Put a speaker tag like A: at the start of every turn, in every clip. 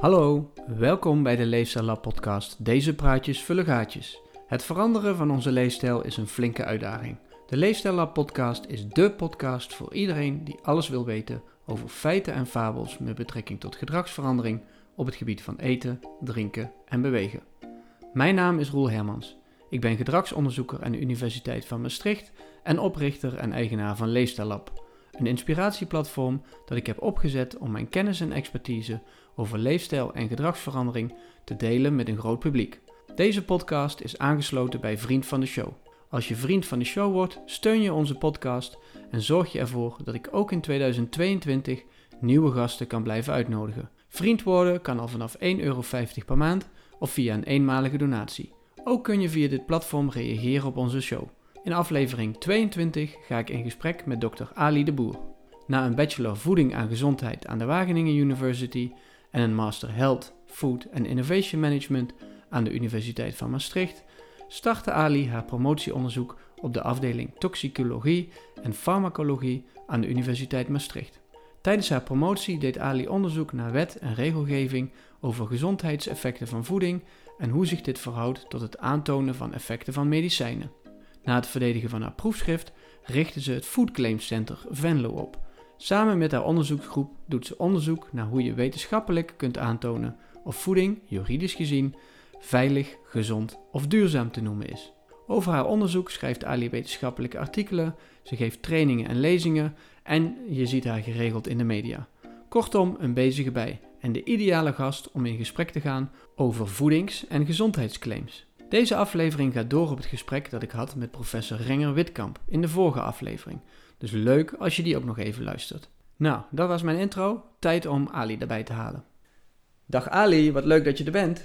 A: Hallo, welkom bij de Leefstijl Lab podcast. Deze praatjes vullen gaatjes. Het veranderen van onze leefstijl is een flinke uitdaging. De Leefstijl Lab podcast is dé podcast voor iedereen die alles wil weten over feiten en fabels met betrekking tot gedragsverandering op het gebied van eten, drinken en bewegen. Mijn naam is Roel Hermans. Ik ben gedragsonderzoeker aan de Universiteit van Maastricht en oprichter en eigenaar van Leefstijl Lab, een inspiratieplatform dat ik heb opgezet om mijn kennis en expertise over leefstijl en gedragsverandering te delen met een groot publiek. Deze podcast is aangesloten bij Vriend van de Show. Als je vriend van de show wordt, steun je onze podcast en zorg je ervoor dat ik ook in 2022 nieuwe gasten kan blijven uitnodigen. Vriend worden kan al vanaf 1,50 euro per maand of via een eenmalige donatie. Ook kun je via dit platform reageren op onze show. In aflevering 22 ga ik in gesprek met Dr. Ali de Boer. Na een bachelor voeding aan gezondheid aan de Wageningen University en een master Health, Food and Innovation Management aan de Universiteit van Maastricht, startte Ali haar promotieonderzoek op de afdeling toxicologie en farmacologie aan de Universiteit Maastricht. Tijdens haar promotie deed Ali onderzoek naar wet en regelgeving over gezondheidseffecten van voeding en hoe zich dit verhoudt tot het aantonen van effecten van medicijnen. Na het verdedigen van haar proefschrift richtte ze het Food Claims Center Venlo op. Samen met haar onderzoeksgroep doet ze onderzoek naar hoe je wetenschappelijk kunt aantonen of voeding, juridisch gezien, veilig, gezond of duurzaam te noemen is. Over haar onderzoek schrijft Ali wetenschappelijke artikelen, ze geeft trainingen en lezingen en je ziet haar geregeld in de media. Kortom, een bezige bij en de ideale gast om in gesprek te gaan over voedings- en gezondheidsclaims. Deze aflevering gaat door op het gesprek dat ik had met professor Renger Witkamp in de vorige aflevering. Dus leuk als je die ook nog even luistert. Nou, dat was mijn intro. Tijd om Ali erbij te halen. Dag Ali, wat leuk dat je er bent.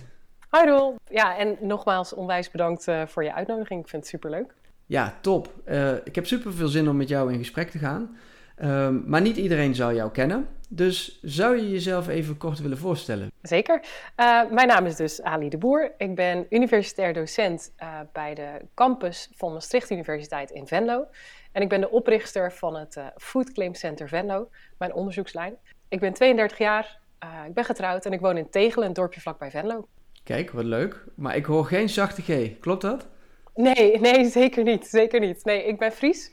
B: Hoi Roel. Ja, en nogmaals onwijs bedankt uh, voor je uitnodiging. Ik vind het superleuk.
A: Ja, top. Uh, ik heb super veel zin om met jou in gesprek te gaan. Um, maar niet iedereen zou jou kennen. Dus zou je jezelf even kort willen voorstellen?
B: Zeker. Uh, mijn naam is dus Ali de Boer. Ik ben universitair docent uh, bij de campus van Maastricht Universiteit in Venlo. En ik ben de oprichter van het uh, Food Claim Center Venlo, mijn onderzoekslijn. Ik ben 32 jaar, ik ben getrouwd en ik woon in Tegelen, een dorpje vlakbij Venlo.
A: Kijk, wat leuk. Maar ik hoor geen zachte G, klopt dat?
B: Nee, nee, zeker niet. Zeker niet. Nee, ik ben Fries.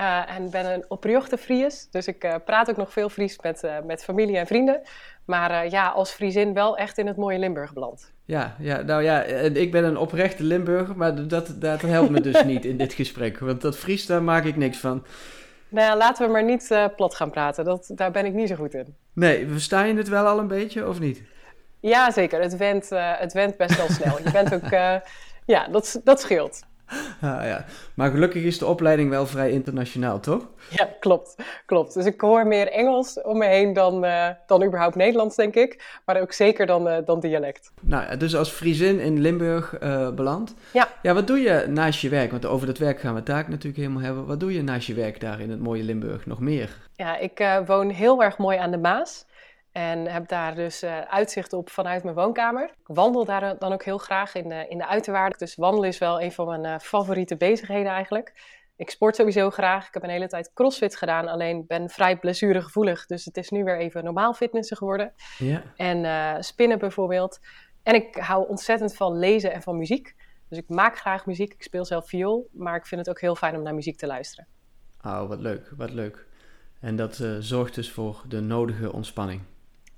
B: Uh, en ben een opriochte Fries, dus ik uh, praat ook nog veel Fries met, uh, met familie en vrienden. Maar ja, als Friesin wel echt in het mooie Limburg beland.
A: Ja, ja, nou ja, ik ben een oprechte Limburger, maar dat, dat helpt me dus niet in dit gesprek. Want dat Fries, daar maak ik niks van.
B: Nou ja, laten we maar niet plat gaan praten, dat, daar ben ik niet zo goed in.
A: Nee, versta je het wel al een beetje, of niet?
B: Ja, zeker. Het went, het went best wel snel. Je bent ook, ja, dat, dat scheelt.
A: Ah, ja. Maar gelukkig is de opleiding wel vrij internationaal, toch?
B: Ja, klopt. klopt. Dus ik hoor meer Engels om me heen dan, uh, dan überhaupt Nederlands, denk ik. Maar ook zeker dan, uh, dan dialect.
A: Nou, dus als Friesin in Limburg uh, beland.
B: Ja.
A: Ja, wat doe je naast je werk? Want over dat werk gaan we het daar natuurlijk helemaal hebben. Wat doe je naast je werk daar in het mooie Limburg nog meer?
B: Ja, ik woon heel erg mooi aan de Maas. En heb daar dus uh, uitzicht op vanuit mijn woonkamer. Ik wandel daar dan ook heel graag in de, in de uiterwaarden. Dus wandelen is wel een van mijn uh, favoriete bezigheden eigenlijk. Ik sport sowieso graag. Ik heb een hele tijd crossfit gedaan. Alleen ben vrij blessuregevoelig. Dus het is nu weer even normaal fitnessen geworden.
A: Ja.
B: En uh, spinnen bijvoorbeeld. En ik hou ontzettend van lezen en van muziek. Dus ik maak graag muziek. Ik speel zelf viool. Maar ik vind het ook heel fijn om naar muziek te luisteren.
A: Oh, wat leuk. Wat leuk. En dat zorgt dus voor de nodige ontspanning.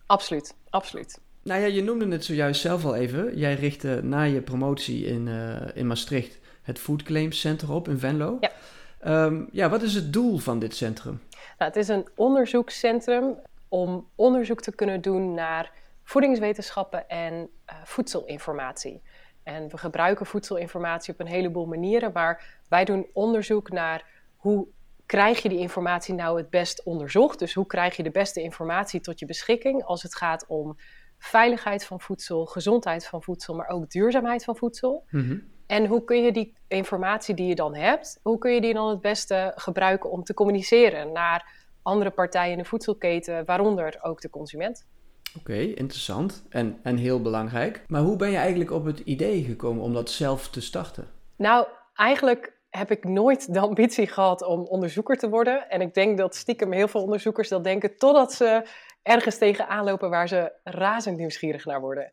B: Absoluut, absoluut.
A: Nou ja, je noemde het zojuist zelf al even. Jij richtte na je promotie in, uh, in Maastricht het Food Claims Center op in Venlo.
B: Ja.
A: Um, ja, wat is het doel van dit centrum?
B: Nou, het is een onderzoekscentrum om onderzoek te kunnen doen naar voedingswetenschappen en uh, voedselinformatie. En we gebruiken voedselinformatie op een heleboel manieren, maar wij doen onderzoek naar hoe krijg je die informatie nou het best onderzocht? Dus hoe krijg je de beste informatie tot je beschikking als het gaat om veiligheid van voedsel, gezondheid van voedsel, maar ook duurzaamheid van voedsel?
A: Mm-hmm.
B: En hoe kun je die informatie die je dan hebt, hoe kun je die dan het beste gebruiken om te communiceren naar andere partijen in de voedselketen, waaronder ook de consument?
A: Oké, okay, interessant en, en heel belangrijk. Maar hoe ben je eigenlijk op het idee gekomen om dat zelf te starten?
B: Nou, eigenlijk heb ik nooit de ambitie gehad om onderzoeker te worden. En ik denk dat stiekem heel veel onderzoekers dat denken totdat ze ergens tegenaan lopen waar ze razend nieuwsgierig naar worden.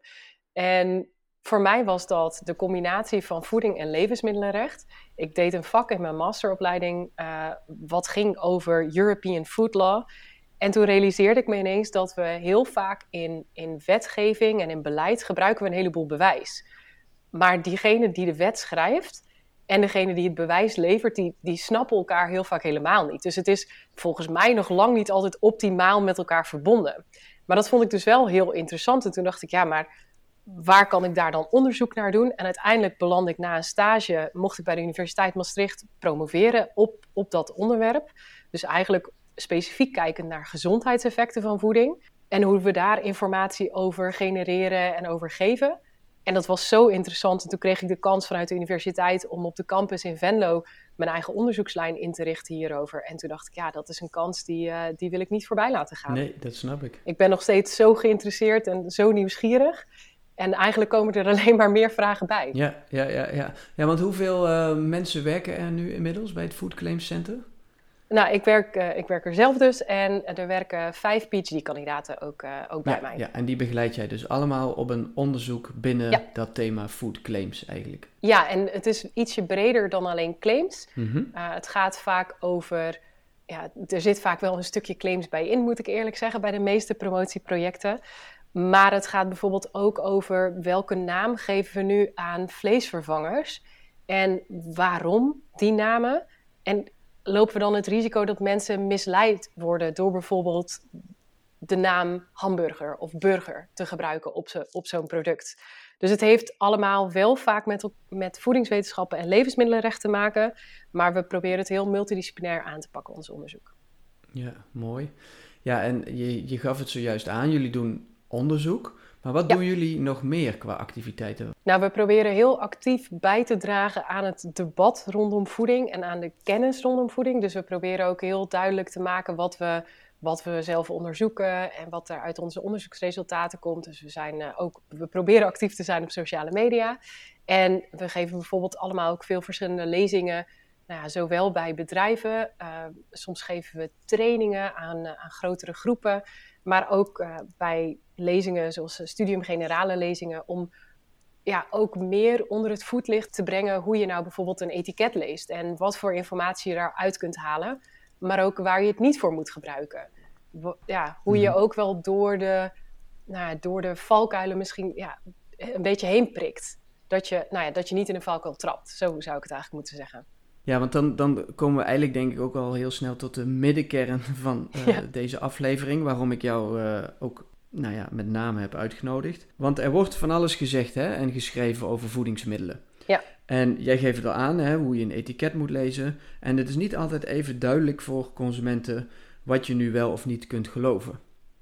B: En voor mij was dat de combinatie van voeding en levensmiddelenrecht. Ik deed een vak in mijn masteropleiding uh, wat ging over European Food Law. En toen realiseerde ik me ineens dat we heel vaak in, in wetgeving en in beleid gebruiken we een heleboel bewijs. Maar diegene die de wet schrijft en degene die het bewijs levert, die, die snappen elkaar heel vaak helemaal niet. Dus het is volgens mij nog lang niet altijd optimaal met elkaar verbonden. Maar dat vond ik dus wel heel interessant. En toen dacht ik, ja, maar waar kan ik daar dan onderzoek naar doen? En uiteindelijk belandde ik na een stage, mocht ik bij de Universiteit Maastricht promoveren op, op dat onderwerp. Dus eigenlijk specifiek kijken naar gezondheidseffecten van voeding. En hoe we daar informatie over genereren en over geven. En dat was zo interessant. En toen kreeg ik de kans vanuit de universiteit om op de campus in Venlo mijn eigen onderzoekslijn in te richten hierover. En toen dacht ik, ja, dat is een kans die, uh, die wil ik niet voorbij laten gaan.
A: Nee, dat snap ik.
B: Ik ben nog steeds zo geïnteresseerd en zo nieuwsgierig. En eigenlijk komen er alleen maar meer vragen bij.
A: Ja, ja, ja, ja. ja want hoeveel uh, mensen werken er nu inmiddels bij het Food Claims Center?
B: Nou, ik werk, uh, ik werk er zelf dus en er werken vijf PhD-kandidaten ook, uh, ook bij mij.
A: Ja, en die begeleid jij dus allemaal op een onderzoek binnen ja. dat thema food claims eigenlijk?
B: Ja, en het is ietsje breder dan alleen claims.
A: Mm -hmm.
B: uh, het gaat vaak over, ja, er zit vaak wel een stukje claims bij in, moet ik eerlijk zeggen, bij de meeste promotieprojecten. Maar het gaat bijvoorbeeld ook over welke naam geven we nu aan vleesvervangers en waarom die namen. En lopen we dan het risico dat mensen misleid worden door bijvoorbeeld de naam hamburger of burger te gebruiken op, zo, op zo'n product. Dus het heeft allemaal wel vaak met, met voedingswetenschappen en levensmiddelenrecht te maken, maar we proberen het heel multidisciplinair aan te pakken, ons onderzoek.
A: Ja, mooi. Ja, en je, je gaf het zojuist aan, jullie doen onderzoek. Maar wat ja. doen jullie nog meer qua activiteiten?
B: Nou, we proberen heel actief bij te dragen aan het debat rondom voeding en aan de kennis rondom voeding. Dus we proberen ook heel duidelijk te maken wat we, wat we zelf onderzoeken en wat er uit onze onderzoeksresultaten komt. Dus we, zijn, uh, ook, we proberen actief te zijn op sociale media. En we geven bijvoorbeeld allemaal ook veel verschillende lezingen. Nou ja, zowel bij bedrijven, uh, soms geven we trainingen aan, uh, aan grotere groepen. Maar ook uh, bij lezingen zoals Studium Generale lezingen, om ja, ook meer onder het voetlicht te brengen hoe je nou bijvoorbeeld een etiket leest en wat voor informatie je daaruit kunt halen, maar ook waar je het niet voor moet gebruiken. Ja, hoe je ook wel door de, nou, door de valkuilen misschien ja, een beetje heen prikt. Dat je, nou ja, dat je niet in een valkuil trapt. Zo zou ik het eigenlijk moeten zeggen.
A: Ja, want dan, dan komen we eigenlijk denk ik ook al heel snel tot de middenkern van uh, ja. deze aflevering. Waarom ik jou uh, ook nou ja, met name heb uitgenodigd. Want er wordt van alles gezegd hè, en geschreven over voedingsmiddelen.
B: Ja.
A: En jij geeft het al aan hè, hoe je een etiket moet lezen. En het is niet altijd even duidelijk voor consumenten wat je nu wel of niet kunt geloven.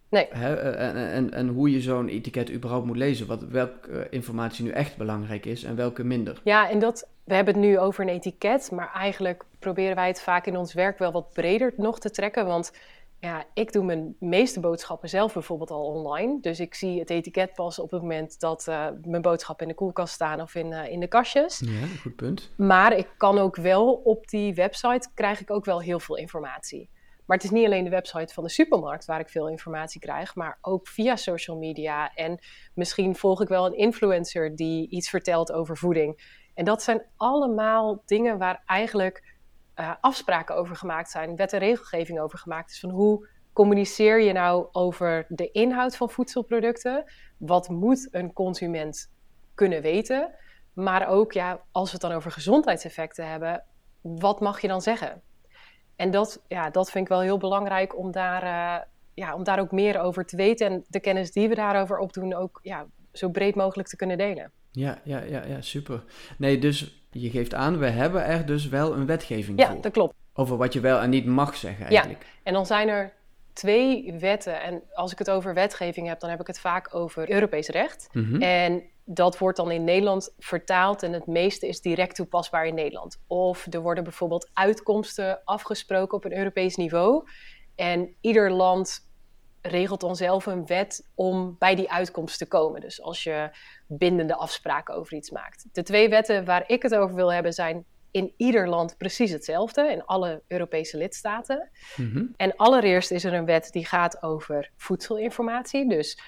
B: Nee.
A: Hè, en, en, en hoe je zo'n etiket überhaupt moet lezen. Wat, welke informatie nu echt belangrijk is en welke minder.
B: Ja, en dat, we hebben het nu over een etiket. Maar eigenlijk proberen wij het vaak in ons werk wel wat breder nog te trekken. Want ja, ik doe mijn meeste boodschappen zelf bijvoorbeeld al online. Dus ik zie het etiket pas op het moment dat uh, mijn boodschappen in de koelkast staan of in, uh, in de kastjes.
A: Ja, goed punt.
B: Maar ik kan ook wel op die website, krijg ik ook wel heel veel informatie. Maar het is niet alleen de website van de supermarkt waar ik veel informatie krijg, maar ook via social media. En misschien volg ik wel een influencer die iets vertelt over voeding. En dat zijn allemaal dingen waar eigenlijk uh, afspraken over gemaakt zijn, wet en regelgeving over gemaakt is. Van hoe communiceer je nou over de inhoud van voedselproducten? Wat moet een consument kunnen weten? Maar ook, ja, als we het dan over gezondheidseffecten hebben, wat mag je dan zeggen? En dat, ja, dat vind ik wel heel belangrijk om daar, uh, ja, om daar ook meer over te weten. En de kennis die we daarover opdoen ook ja, zo breed mogelijk te kunnen delen.
A: Ja, ja, ja, ja, super. Nee, dus je geeft aan, we hebben er dus wel een wetgeving
B: ja,
A: voor.
B: Ja, dat klopt.
A: Over wat je wel en niet mag zeggen eigenlijk.
B: Ja, en dan zijn er twee wetten. En als ik het over wetgeving heb, dan heb ik het vaak over Europees recht.
A: Mm -hmm.
B: En dat wordt dan in Nederland vertaald en het meeste is direct toepasbaar in Nederland. Of er worden bijvoorbeeld uitkomsten afgesproken op een Europees niveau. En ieder land regelt dan zelf een wet om bij die uitkomst te komen. Dus als je bindende afspraken over iets maakt. De twee wetten waar ik het over wil hebben zijn in ieder land precies hetzelfde, in alle Europese lidstaten.
A: Mhm.
B: En allereerst is er een wet die gaat over voedselinformatie. Dus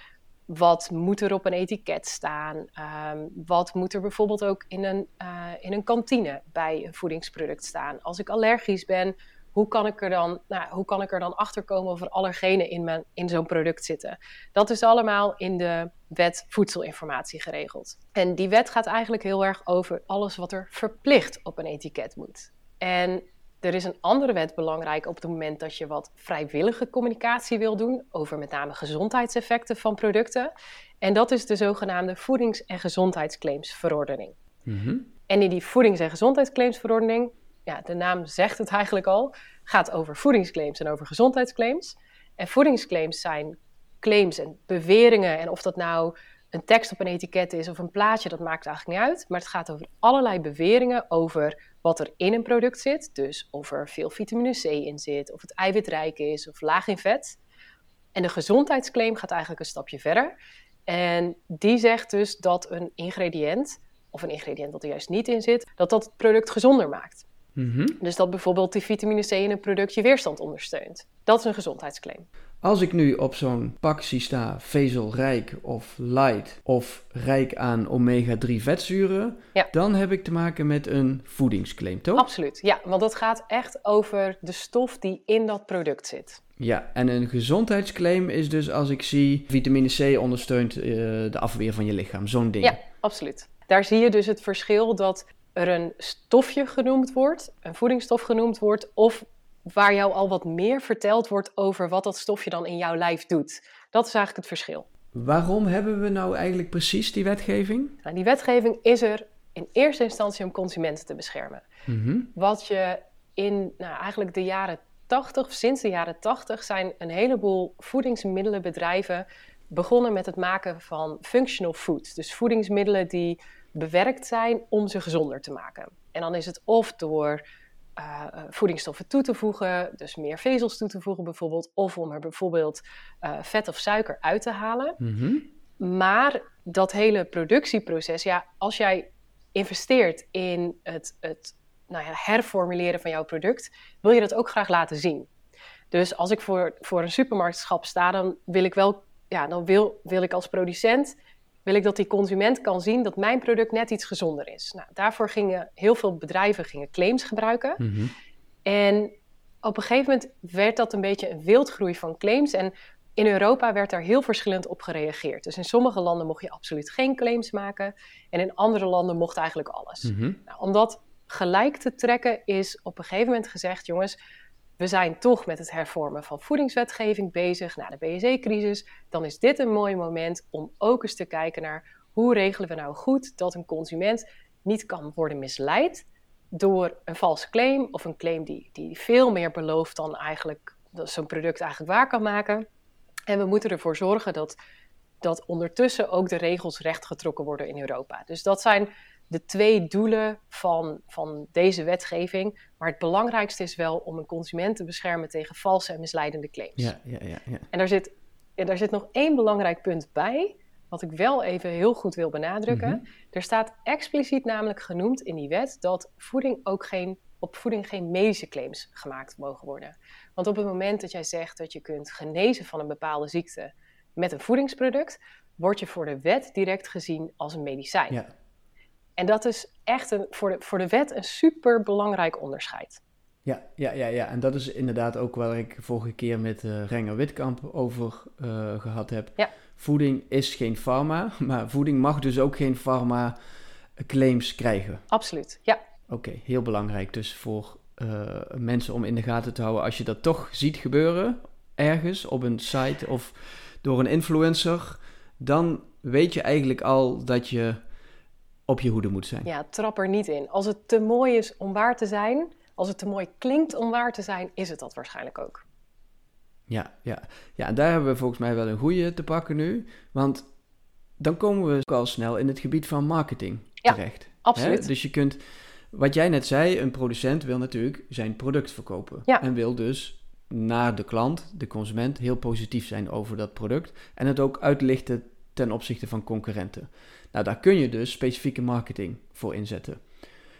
B: wat moet er op een etiket staan? Ehm, wat moet er bijvoorbeeld ook in een, eh, in een kantine bij een voedingsproduct staan? Als ik allergisch ben, hoe kan ik er dan, nou, hoe kan ik er dan achter komen of er allergenen in, mijn, in zo'n product zitten? Dat is allemaal in de wet voedselinformatie geregeld. En die wet gaat eigenlijk heel erg over alles wat er verplicht op een etiket moet. En er is een andere wet belangrijk op het moment dat je wat vrijwillige communicatie wil doen over met name gezondheidseffecten van producten. En dat is de zogenaamde Voedings- en Gezondheidsclaimsverordening.
A: Mhm.
B: En in die Voedings- en Gezondheidsclaimsverordening, ja, de naam zegt het eigenlijk al, gaat over voedingsclaims en over gezondheidsclaims. En voedingsclaims zijn claims en beweringen. En of dat nou een tekst op een etiket is of een plaatje, dat maakt eigenlijk niet uit. Maar het gaat over allerlei beweringen over wat er in een product zit. Dus of er veel vitamine C in zit, of het eiwitrijk is of laag in vet. En de gezondheidsclaim gaat eigenlijk een stapje verder. En die zegt dus dat een ingrediënt, of een ingrediënt dat er juist niet in zit, dat dat het product gezonder maakt.
A: Mhm.
B: Dus dat bijvoorbeeld die vitamine C in een product je weerstand ondersteunt. Dat is een gezondheidsclaim.
A: Als ik nu op zo'n pak zie staan vezelrijk of light of rijk aan omega-3 vetzuren,
B: Ja.
A: dan heb ik te maken met een voedingsclaim, toch?
B: Absoluut, ja, want dat gaat echt over de stof die in dat product zit.
A: Ja, en een gezondheidsclaim is dus als ik zie vitamine C ondersteunt eh, de afweer van je lichaam, zo'n ding.
B: Ja, absoluut. Daar zie je dus het verschil dat er een stofje genoemd wordt, een voedingsstof genoemd wordt, of waar jou al wat meer verteld wordt over wat dat stofje dan in jouw lijf doet. Dat is eigenlijk het verschil.
A: Waarom hebben we nou eigenlijk precies die wetgeving?
B: Nou, die wetgeving is er in eerste instantie om consumenten te beschermen.
A: Mhm.
B: Wat je in nou, eigenlijk de jaren 80, of sinds de jaren 80, zijn een heleboel voedingsmiddelenbedrijven begonnen met het maken van functional foods. Dus voedingsmiddelen die bewerkt zijn om ze gezonder te maken. En dan is het of door uh, voedingsstoffen toe te voegen, dus meer vezels toe te voegen bijvoorbeeld, of om er bijvoorbeeld uh, vet of suiker uit te halen.
A: Mhm.
B: Maar dat hele productieproces, ja, als jij investeert in het, het nou ja, herformuleren van jouw product, wil je dat ook graag laten zien. Dus als ik voor, voor een supermarktschap sta, dan wil ik wel, ja, dan wil, wil ik als producent, wil ik dat die consument kan zien dat mijn product net iets gezonder is. Nou, daarvoor gingen heel veel bedrijven gingen claims gebruiken.
A: Mhm.
B: En op een gegeven moment werd dat een beetje een wildgroei van claims. En in Europa werd daar heel verschillend op gereageerd. Dus in sommige landen mocht je absoluut geen claims maken. En in andere landen mocht eigenlijk alles.
A: Mhm.
B: Nou, om dat gelijk te trekken is op een gegeven moment gezegd... jongens, we zijn toch met het hervormen van voedingswetgeving bezig... na de BSE-crisis. Dan is dit een mooi moment om ook eens te kijken naar... hoe regelen we nou goed dat een consument niet kan worden misleid... door een valse claim of een claim die, die veel meer belooft... dan eigenlijk zo'n product eigenlijk waar kan maken... En we moeten ervoor zorgen dat, dat ondertussen ook de regels rechtgetrokken worden in Europa. Dus dat zijn de twee doelen van, van deze wetgeving. Maar het belangrijkste is wel om een consument te beschermen tegen valse en misleidende claims.
A: Ja, ja, ja, ja.
B: En daar zit, daar zit nog één belangrijk punt bij, wat ik wel even heel goed wil benadrukken.
A: Mhm.
B: Er staat expliciet namelijk genoemd in die wet dat voeding ook geen, op voeding geen medische claims gemaakt mogen worden. Want op het moment dat jij zegt dat je kunt genezen van een bepaalde ziekte met een voedingsproduct, word je voor de wet direct gezien als een medicijn.
A: ja.
B: En dat is echt een, voor, de, voor de wet een super belangrijk onderscheid.
A: Ja, ja, ja, ja, en dat is inderdaad ook waar ik vorige keer met eh Renger Witkamp over eh, gehad heb.
B: Ja.
A: Voeding is geen pharma, maar voeding mag dus ook geen pharma claims krijgen.
B: Absoluut, ja.
A: Oké, heel belangrijk dus voor eh, mensen om in de gaten te houden als je dat toch ziet gebeuren ergens op een site of door een influencer, dan weet je eigenlijk al dat je op je hoede moet zijn.
B: Ja, trap er niet in. Als het te mooi is om waar te zijn, als het te mooi klinkt om waar te zijn, is het dat waarschijnlijk ook.
A: Ja, ja. ja, en daar hebben we volgens mij wel een goede te pakken nu. Want dan komen we ook al snel in het gebied van marketing
B: Ja,
A: terecht. Hè?
B: Absoluut.
A: Dus je kunt, wat jij net zei, een producent wil natuurlijk zijn product verkopen.
B: Ja.
A: En wil dus naar de klant, de consument, heel positief zijn over dat product. En het ook uitlichten ten opzichte van concurrenten. Nou, daar kun je dus specifieke marketing voor inzetten.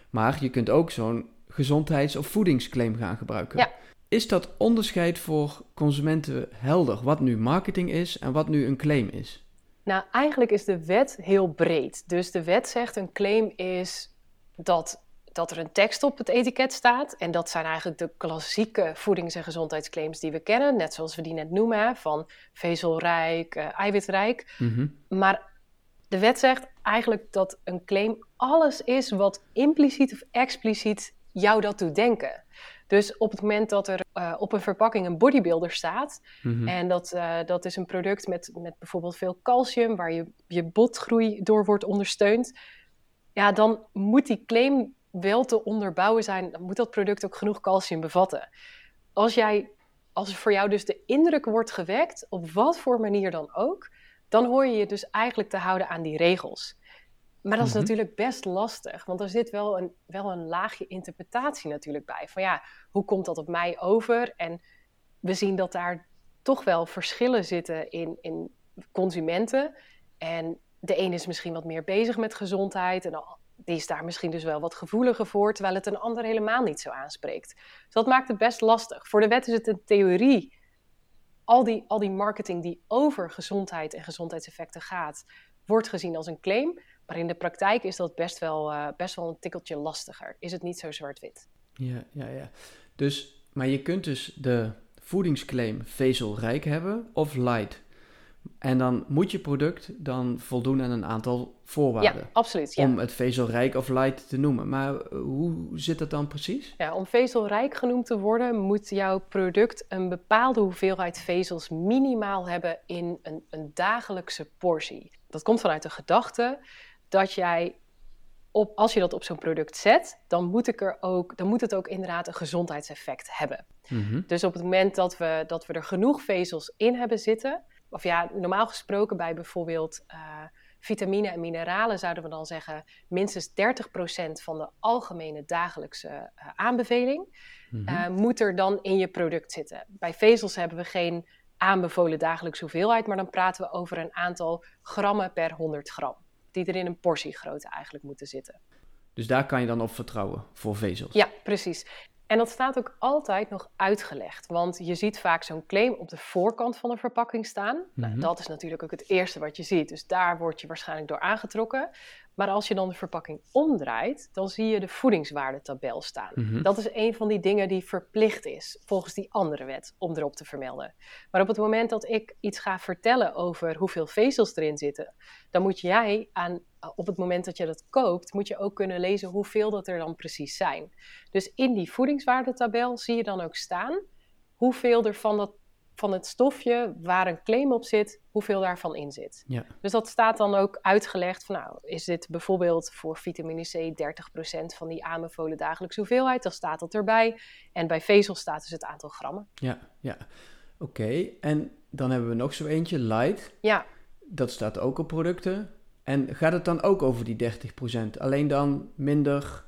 A: Maar je kunt ook zo'n gezondheids- of voedingsclaim gaan gebruiken.
B: Ja.
A: Is dat onderscheid voor consumenten helder? Wat nu marketing is en wat nu een claim is?
B: Nou, eigenlijk is de wet heel breed. Dus de wet zegt een claim is dat, dat er een tekst op het etiket staat. En dat zijn eigenlijk de klassieke voedings- en gezondheidsclaims die we kennen. Net zoals we die net noemen, van vezelrijk, uh, eiwitrijk.
A: Mhm.
B: Maar de wet zegt eigenlijk dat een claim alles is wat impliciet of expliciet jou dat doet denken. Dus op het moment dat er uh, op een verpakking een bodybuilder staat,
A: Mhm.
B: en dat, uh, dat is een product met, met bijvoorbeeld veel calcium, waar je, je botgroei door wordt ondersteund, ja, dan moet die claim wel te onderbouwen zijn, dan moet dat product ook genoeg calcium bevatten. Als, jij, als voor jou dus de indruk wordt gewekt, op wat voor manier dan ook, dan hoor je je dus eigenlijk te houden aan die regels. Maar dat is
A: Mhm.
B: natuurlijk best lastig, want er zit wel een, wel een laagje interpretatie natuurlijk bij. Van ja, hoe komt dat op mij over? En we zien dat daar toch wel verschillen zitten in, in consumenten. En de een is misschien wat meer bezig met gezondheid en die is daar misschien dus wel wat gevoeliger voor, terwijl het een ander helemaal niet zo aanspreekt. Dus dat maakt het best lastig. Voor de wet is het een theorie. Al die, al die marketing die over gezondheid en gezondheidseffecten gaat, wordt gezien als een claim. Maar in de praktijk is dat best wel, uh, best wel een tikkeltje lastiger. Is het niet zo zwart-wit?
A: Ja, ja, ja. Dus, maar je kunt dus de voedingsclaim vezelrijk hebben of light. En dan moet je product dan voldoen aan een aantal voorwaarden.
B: Ja, absoluut. Ja.
A: Om het vezelrijk of light te noemen. Maar hoe zit dat dan precies?
B: Ja, om vezelrijk genoemd te worden, moet jouw product een bepaalde hoeveelheid vezels minimaal hebben in een, een dagelijkse portie. Dat komt vanuit de gedachte dat jij, op, als je dat op zo'n product zet, dan moet, ik er ook, dan moet het ook inderdaad een gezondheidseffect hebben.
A: Mhm.
B: Dus op het moment dat we, dat we er genoeg vezels in hebben zitten, of ja, normaal gesproken bij bijvoorbeeld uh, vitamine en mineralen zouden we dan zeggen minstens 30% van de algemene dagelijkse uh, aanbeveling
A: Mhm.
B: uh, moet er dan in je product zitten. Bij vezels hebben we geen aanbevolen dagelijkse hoeveelheid, maar dan praten we over een aantal grammen per 100 gram, die er in een portiegrootte eigenlijk moeten zitten.
A: Dus daar kan je dan op vertrouwen voor vezels?
B: Ja, precies. En dat staat ook altijd nog uitgelegd. Want je ziet vaak zo'n claim op de voorkant van een verpakking staan. nou,
A: Mhm.
B: dat is natuurlijk ook het eerste wat je ziet. Dus daar word je waarschijnlijk door aangetrokken. Maar als je dan de verpakking omdraait, dan zie je de voedingswaardetabel staan.
A: Mhm.
B: Dat is een van die dingen die verplicht is, volgens die andere wet, om erop te vermelden. Maar op het moment dat ik iets ga vertellen over hoeveel vezels erin zitten, dan moet jij aan, op het moment dat je dat koopt, moet je ook kunnen lezen hoeveel dat er dan precies zijn. Dus in die voedingswaardetabel zie je dan ook staan hoeveel er van, dat, van het stofje waar een claim op zit, hoeveel daarvan in zit.
A: Ja.
B: Dus dat staat dan ook uitgelegd van nou, is dit bijvoorbeeld voor vitamine C 30% van die aanbevolen dagelijkse hoeveelheid, dan staat dat erbij. En bij vezel staat dus het aantal grammen.
A: Ja, ja. Oké, en dan hebben we nog zo eentje, light.
B: Ja,
A: Dat staat ook op producten. En gaat het dan ook over die 30%? Alleen dan minder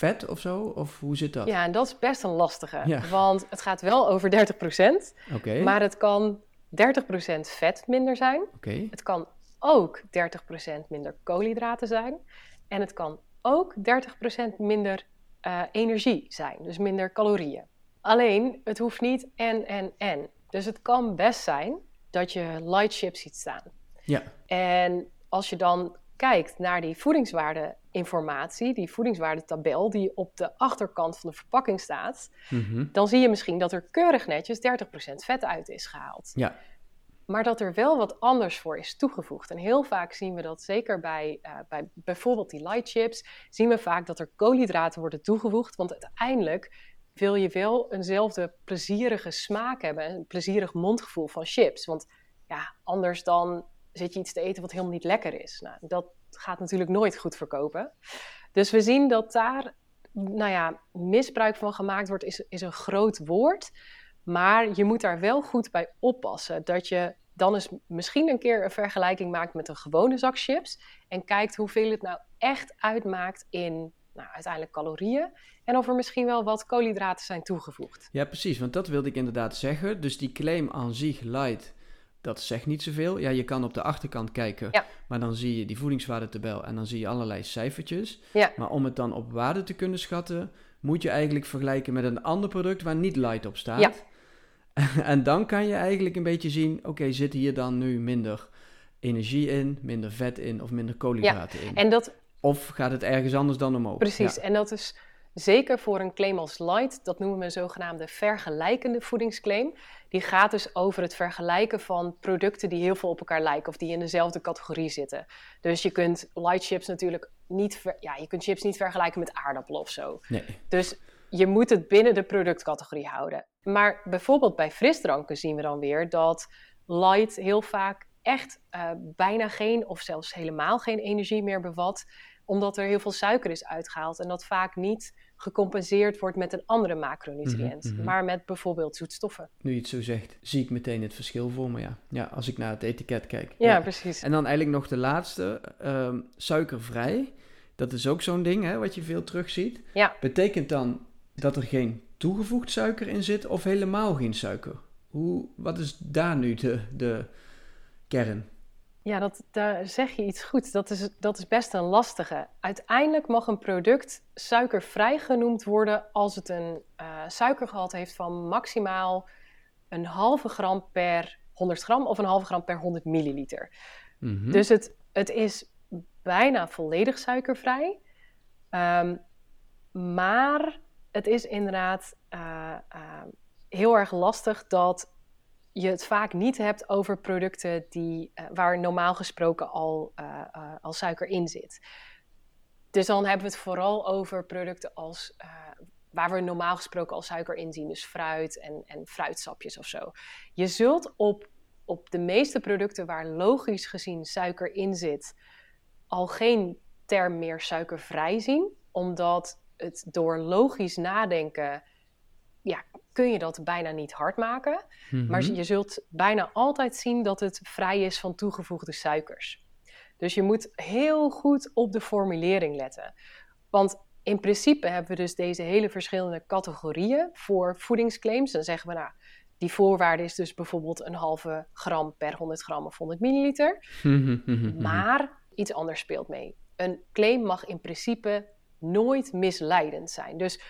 A: vet of zo? Of hoe zit dat?
B: ja, en dat is best een lastige.
A: Ja.
B: Want het gaat wel over 30%,
A: Oké,
B: maar het kan 30% vet minder zijn.
A: oké.
B: Het kan ook 30% minder koolhydraten zijn. En het kan ook 30% minder eh, energie zijn, dus minder calorieën. Alleen, het hoeft niet en, en, en. Dus het kan best zijn dat je light chips ziet staan.
A: Ja,
B: En als je dan kijkt naar die voedingswaardeinformatie, die voedingswaardetabel die op de achterkant van de verpakking staat,
A: mhm.
B: dan zie je misschien dat er keurig netjes 30% vet uit is gehaald.
A: ja.
B: Maar dat er wel wat anders voor is toegevoegd. En heel vaak zien we dat, zeker bij, eh, bij bijvoorbeeld die light chips, zien we vaak dat er koolhydraten worden toegevoegd. Want uiteindelijk wil je wel eenzelfde plezierige smaak hebben, een plezierig mondgevoel van chips. Want ja, anders dan zit je iets te eten wat helemaal niet lekker is. Nou, dat gaat natuurlijk nooit goed verkopen. Dus we zien dat daar, nou ja, misbruik van gemaakt wordt, is, is een groot woord. Maar je moet daar wel goed bij oppassen. Dat je dan eens misschien een keer een vergelijking maakt met een gewone zak chips. En kijkt hoeveel het nou echt uitmaakt in nou, uiteindelijk calorieën. En of er misschien wel wat koolhydraten zijn toegevoegd.
A: Ja, precies, want dat wilde ik inderdaad zeggen. Dus die claim aan zich light dat zegt niet zoveel. Ja, je kan op de achterkant kijken,
B: Ja.
A: maar dan zie je die voedingswaardetabel en dan zie je allerlei cijfertjes.
B: Ja.
A: Maar om het dan op waarde te kunnen schatten, moet je eigenlijk vergelijken met een ander product waar niet light op staat.
B: Ja.
A: en dan kan je eigenlijk een beetje zien, oké, zit hier dan nu minder energie in, minder vet in of minder koolhydraten in?
B: En dat,
A: Of gaat het ergens anders dan omhoog?
B: precies, en dat is zeker voor een claim als light, dat noemen we een zogenaamde vergelijkende voedingsclaim. Die gaat dus over het vergelijken van producten die heel veel op elkaar lijken of die in dezelfde categorie zitten. Dus je kunt light chips natuurlijk niet, ver- ja, je kunt chips niet vergelijken met aardappelen of zo.
A: Nee.
B: Dus je moet het binnen de productcategorie houden. Maar bijvoorbeeld bij frisdranken zien we dan weer dat light heel vaak echt eh, bijna geen of zelfs helemaal geen energie meer bevat, omdat er heel veel suiker is uitgehaald en dat vaak niet gecompenseerd wordt met een andere macronutriënt,
A: Mhm, mhm.
B: maar met bijvoorbeeld zoetstoffen.
A: Nu je het zo zegt, zie ik meteen het verschil voor me, ja. Ja, als ik naar het etiket kijk.
B: Ja, precies.
A: En dan eigenlijk nog de laatste, ehm, suikervrij. Dat is ook zo'n ding, hè, wat je veel terugziet.
B: Ja.
A: Betekent dan dat er geen toegevoegd suiker in zit of helemaal geen suiker? Hoe, wat is daar nu de, de kern?
B: Ja, dat, daar zeg je iets goed. Dat is, dat is best een lastige. Uiteindelijk mag een product suikervrij genoemd worden als het een eh, suikergehalte heeft van maximaal een halve gram per 100 gram of een halve gram per 100 milliliter.
A: Mhm.
B: Dus het, het is bijna volledig suikervrij. Ehm, maar het is inderdaad eh, eh, heel erg lastig dat je het vaak niet hebt over producten die, eh, waar normaal gesproken al, eh, al suiker in zit. Dus dan hebben we het vooral over producten als, waar we normaal gesproken al suiker in zien. Dus fruit en, en fruitsapjes of zo. Je zult op, op de meeste producten waar logisch gezien suiker in zit, al geen term meer suikervrij zien. Omdat het door logisch nadenken, ja, kun je dat bijna niet hard maken. Maar
A: Mhm.
B: je zult bijna altijd zien dat het vrij is van toegevoegde suikers. Dus je moet heel goed op de formulering letten. Want in principe hebben we dus deze hele verschillende categorieën voor voedingsclaims. Dan zeggen we, nou, die voorwaarde is dus bijvoorbeeld een halve gram per 100 gram of 100 milliliter.
A: Mhm, mhm.
B: Maar iets anders speelt mee. Een claim mag in principe nooit misleidend zijn. Dus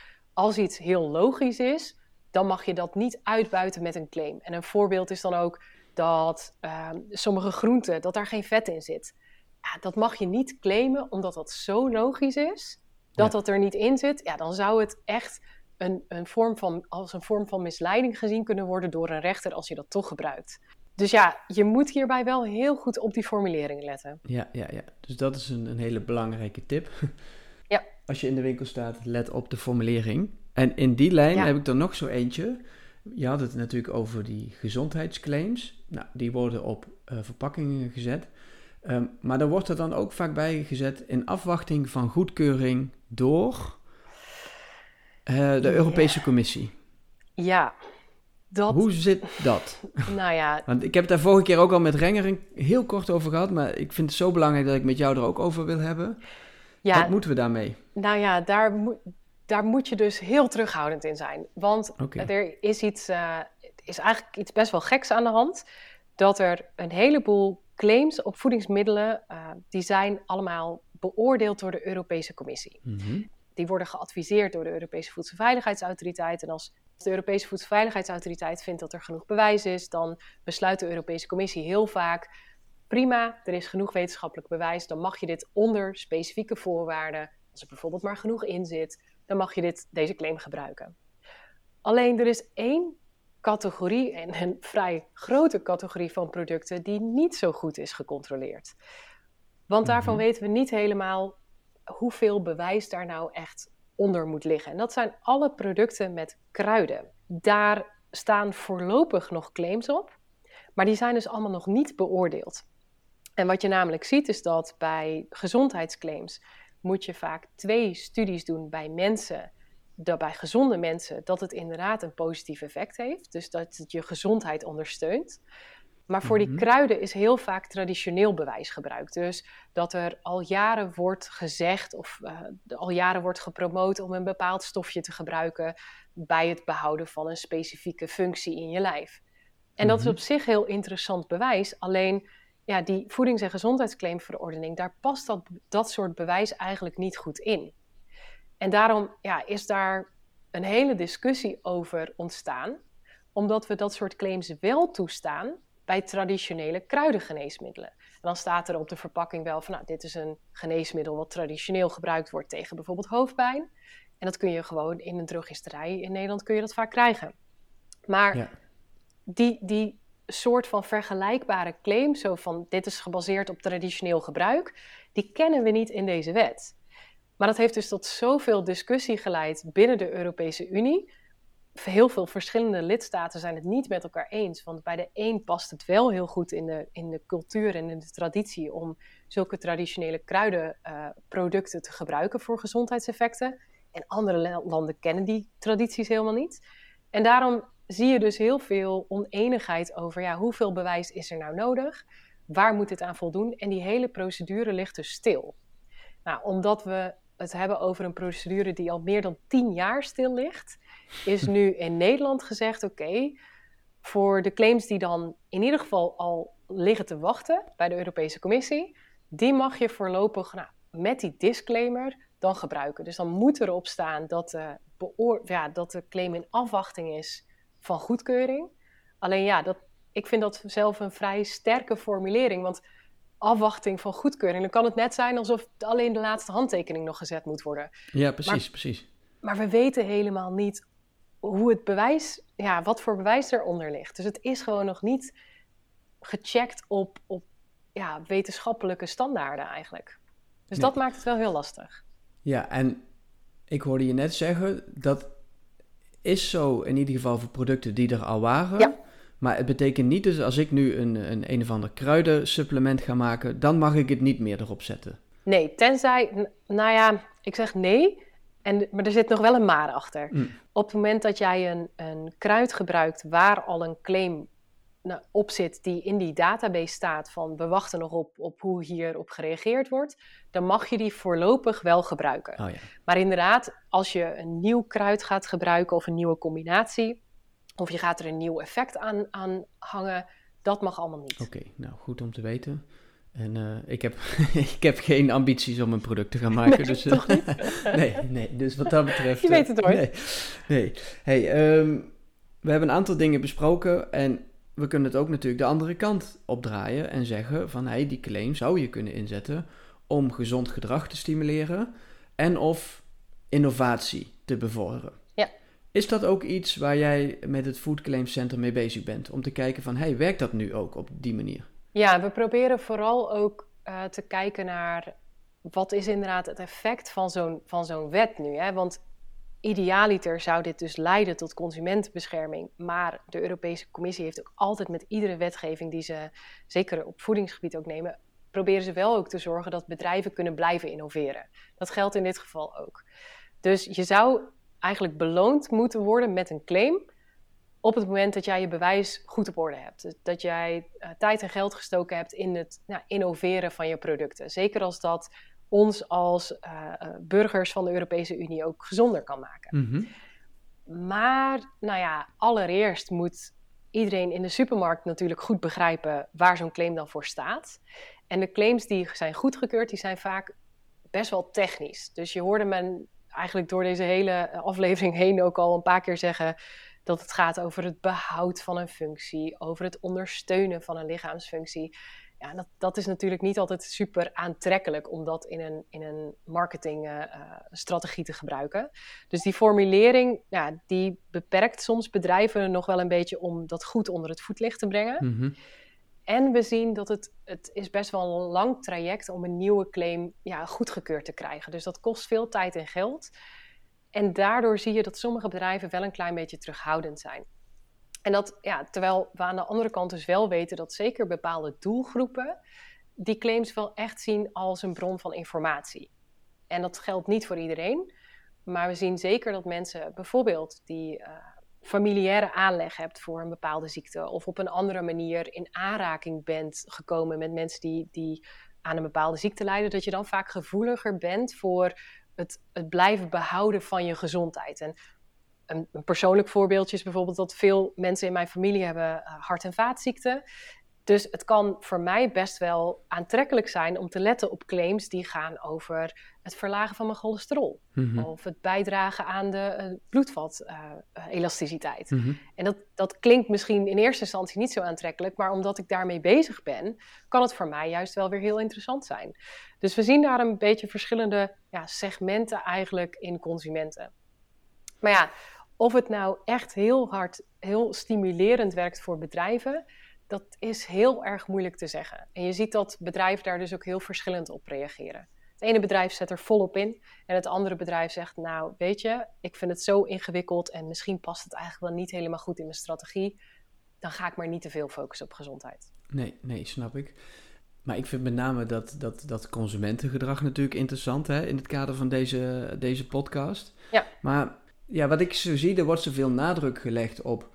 B: als iets heel logisch is, dan mag je dat niet uitbuiten met een claim. En een voorbeeld is dan ook dat ehm, sommige groenten, dat daar geen vet in zit. Ja, dat mag je niet claimen, omdat dat zo logisch is, dat
A: Ja.
B: dat er niet in zit. Ja, dan zou het echt een, een vorm van, als een vorm van misleiding gezien kunnen worden door een rechter als je dat toch gebruikt. Dus ja, je moet hierbij wel heel goed op die formulering letten.
A: Ja, ja, ja. Dus dat is een, een hele belangrijke tip. Als je in de winkel staat, let op de formulering. En in die lijn
B: Ja.
A: heb ik er nog zo eentje. Je had het natuurlijk over die gezondheidsclaims. Nou, die worden op eh, verpakkingen gezet. Ehm, maar daar wordt er dan ook vaak bij gezet in afwachting van goedkeuring door eh, de
B: Ja.
A: Europese Commissie.
B: Ja, dat,
A: Hoe zit dat?
B: nou ja,
A: Want ik heb het daar vorige keer ook al met Rengering heel kort over gehad. Maar ik vind het zo belangrijk dat ik met jou er ook over wil hebben.
B: Ja
A: Wat moeten we daarmee?
B: nou ja, daar, moet daar moet je dus heel terughoudend in zijn. Want er is iets, eh, is eigenlijk iets best wel geks aan de hand. Dat er een heleboel claims op voedingsmiddelen, eh, die zijn allemaal beoordeeld door de Europese Commissie.
A: Mhm.
B: Die worden geadviseerd door de Europese Voedselveiligheidsautoriteit. En als de Europese Voedselveiligheidsautoriteit vindt dat er genoeg bewijs is, dan besluit de Europese Commissie heel vaak: prima, er is genoeg wetenschappelijk bewijs, dan mag je dit onder specifieke voorwaarden, als er bijvoorbeeld maar genoeg in zit, dan mag je dit, deze claim gebruiken. Alleen er is één categorie, en een vrij grote categorie van producten, die niet zo goed is gecontroleerd. Want daarvan
A: Mhm.
B: weten we niet helemaal hoeveel bewijs daar nou echt onder moet liggen. En dat zijn alle producten met kruiden. Daar staan voorlopig nog claims op, maar die zijn dus allemaal nog niet beoordeeld. En wat je namelijk ziet is dat bij gezondheidsclaims moet je vaak twee studies doen bij mensen, dat bij gezonde mensen, dat het inderdaad een positief effect heeft. Dus dat het je gezondheid ondersteunt. Maar voor
A: Mhm.
B: die kruiden is heel vaak traditioneel bewijs gebruikt. Dus dat er al jaren wordt gezegd of eh, al jaren wordt gepromoot om een bepaald stofje te gebruiken bij het behouden van een specifieke functie in je lijf. En dat is mhm. op zich heel interessant bewijs. Alleen ja, die voedings- en gezondheidsclaimverordening, daar past dat, dat soort bewijs eigenlijk niet goed in. En daarom ja, is daar een hele discussie over ontstaan, omdat we dat soort claims wel toestaan bij traditionele kruidengeneesmiddelen. En dan staat er op de verpakking wel van, nou, dit is een geneesmiddel wat traditioneel gebruikt wordt tegen bijvoorbeeld hoofdpijn. En dat kun je gewoon in een drogisterij in Nederland kun je dat vaak krijgen. Maar die, die soort van vergelijkbare claim, zo van dit is gebaseerd op traditioneel gebruik, die kennen we niet in deze wet. Maar dat heeft dus tot zoveel discussie geleid binnen de Europese Unie. Heel veel verschillende lidstaten zijn het niet met elkaar eens. Want bij de een past het wel heel goed in de, in de cultuur en in de traditie om zulke traditionele kruidenproducten te gebruiken voor gezondheidseffecten. En andere landen kennen die tradities helemaal niet. En daarom zie je dus heel veel oneenigheid over ja, hoeveel bewijs is er nou nodig? Waar moet dit aan voldoen? En die hele procedure ligt dus stil. Nou, omdat we het hebben over een procedure die al meer dan tien jaar stil ligt, is nu in Nederland gezegd: oké, voor de claims die dan in ieder geval al liggen te wachten bij de Europese Commissie, die mag je voorlopig nou, met die disclaimer dan gebruiken. Dus dan moet erop staan dat de, ja, dat de claim in afwachting is van goedkeuring. Alleen ja, dat, ik vind dat zelf een vrij sterke formulering. Want afwachting van goedkeuring, dan kan het net zijn alsof alleen de laatste handtekening nog gezet moet worden.
A: Ja, precies, precies.
B: Maar we weten helemaal niet hoe het bewijs, ja, wat voor bewijs eronder ligt. Dus het is gewoon nog niet gecheckt op, op ja, wetenschappelijke standaarden eigenlijk. Dus dat maakt het wel heel lastig.
A: Ja, en ik hoorde je net zeggen dat is zo in ieder geval voor producten die er al waren. Ja. Maar het betekent niet dus als ik nu een, een een of ander kruidensupplement ga maken, dan mag ik het niet meer erop zetten.
B: Nee, tenzij, nou ja, ik zeg nee, en, maar er zit nog wel een maar achter. Mm. Op het moment dat jij een, een kruid gebruikt waar al een claim nou, op zit die in die database staat van we wachten nog op, op hoe hierop gereageerd wordt, dan mag je die voorlopig wel gebruiken. Oh ja. Maar inderdaad, als je een nieuw kruid gaat gebruiken of een nieuwe combinatie, of je gaat er een nieuw effect aan, aan hangen, dat mag allemaal niet.
A: Oké, nou goed om te weten. En uh, ik, heb, ik heb geen ambities om een product te gaan maken.
B: Nee,
A: dus,
B: uh, niet?
A: nee, nee, dus wat dat betreft...
B: Je weet het hoor.
A: Nee, nee. Hey, um, we hebben een aantal dingen besproken en we kunnen het ook natuurlijk de andere kant opdraaien en zeggen van hey, die claim zou je kunnen inzetten om gezond gedrag te stimuleren en of innovatie te bevorderen.
B: Ja.
A: Is dat ook iets waar jij met het Food Claims Center mee bezig bent? Om te kijken van, hey, werkt dat nu ook op die manier?
B: Ja, we proberen vooral ook uh, te kijken naar wat is inderdaad het effect van zo'n, van zo'n wet nu. Hè? Want idealiter zou dit dus leiden tot consumentenbescherming. Maar de Europese Commissie heeft ook altijd met iedere wetgeving die ze, zeker op voedingsgebied ook nemen, proberen ze wel ook te zorgen dat bedrijven kunnen blijven innoveren. Dat geldt in dit geval ook. Dus je zou eigenlijk beloond moeten worden met een claim op het moment dat jij je bewijs goed op orde hebt. Dus dat jij uh, tijd en geld gestoken hebt in het nou, innoveren van je producten. Zeker als dat ons als uh, burgers van de Europese Unie ook gezonder kan maken.
A: Mhm.
B: Maar, nou ja, allereerst moet iedereen in de supermarkt natuurlijk goed begrijpen waar zo'n claim dan voor staat. En de claims die zijn goedgekeurd, die zijn vaak best wel technisch. Dus je hoorde men eigenlijk door deze hele aflevering heen ook al een paar keer zeggen dat het gaat over het behoud van een functie, over het ondersteunen van een lichaamsfunctie ja, dat, dat is natuurlijk niet altijd super aantrekkelijk om dat in een, in een marketingstrategie te gebruiken. Dus die formulering, ja, die beperkt soms bedrijven nog wel een beetje om dat goed onder het voetlicht te brengen.
A: Mm
B: En we zien dat het, het is best wel een lang traject om een nieuwe claim ja, goedgekeurd te krijgen. Dus dat kost veel tijd en geld. En daardoor zie je dat sommige bedrijven wel een klein beetje terughoudend zijn. En dat, ja, terwijl we aan de andere kant dus wel weten dat zeker bepaalde doelgroepen die claims wel echt zien als een bron van informatie. En dat geldt niet voor iedereen, maar we zien zeker dat mensen bijvoorbeeld die uh, familiaire aanleg hebt voor een bepaalde ziekte of op een andere manier in aanraking bent gekomen met mensen die, die aan een bepaalde ziekte lijden, dat je dan vaak gevoeliger bent voor het, het blijven behouden van je gezondheid. En een, een, persoonlijk voorbeeldje is bijvoorbeeld dat veel mensen in mijn familie hebben hart- en vaatziekten. Dus het kan voor mij best wel aantrekkelijk zijn om te letten op claims die gaan over het verlagen van mijn cholesterol. Mhm. Of het bijdragen aan de uh, bloedvat-elasticiteit. Mhm. En dat, dat klinkt misschien in eerste instantie niet zo aantrekkelijk, maar omdat ik daarmee bezig ben, kan het voor mij juist wel weer heel interessant zijn. Dus we zien daar een beetje verschillende ja, segmenten eigenlijk in consumenten. Maar ja, of het nou echt heel hard, heel stimulerend werkt voor bedrijven dat is heel erg moeilijk te zeggen. En je ziet dat bedrijven daar dus ook heel verschillend op reageren. Het ene bedrijf zet er volop in en het andere bedrijf zegt, nou weet je, ik vind het zo ingewikkeld en misschien past het eigenlijk wel niet helemaal goed in mijn strategie. Dan ga ik maar niet te veel focussen op gezondheid.
A: Nee, nee, snap ik. Maar ik vind met name dat, dat, dat consumentengedrag natuurlijk interessant hè, in het kader van deze, deze podcast.
B: Ja.
A: Maar ja, wat ik zo zie, er wordt zoveel nadruk gelegd op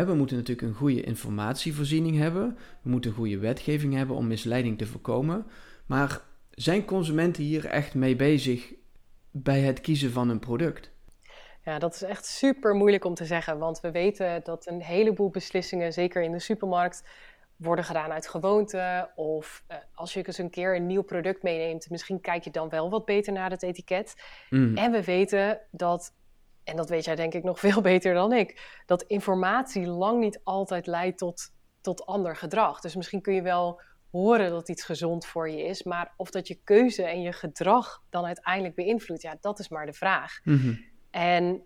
A: we moeten natuurlijk een goede informatievoorziening hebben. We moeten een goede wetgeving hebben om misleiding te voorkomen. Maar zijn consumenten hier echt mee bezig bij het kiezen van een product?
B: Ja, dat is echt super moeilijk om te zeggen. Want we weten dat een heleboel beslissingen, zeker in de supermarkt, worden gedaan uit gewoonte. Of uh, als je eens een keer een nieuw product meeneemt, misschien kijk je dan wel wat beter naar het etiket. Mm. En we weten dat en dat weet jij denk ik nog veel beter dan ik, dat informatie lang niet altijd leidt tot, tot ander gedrag. Dus misschien kun je wel horen dat iets gezond voor je is, maar of dat je keuze en je gedrag dan uiteindelijk beïnvloedt, ja, dat is maar de vraag. Mhm. En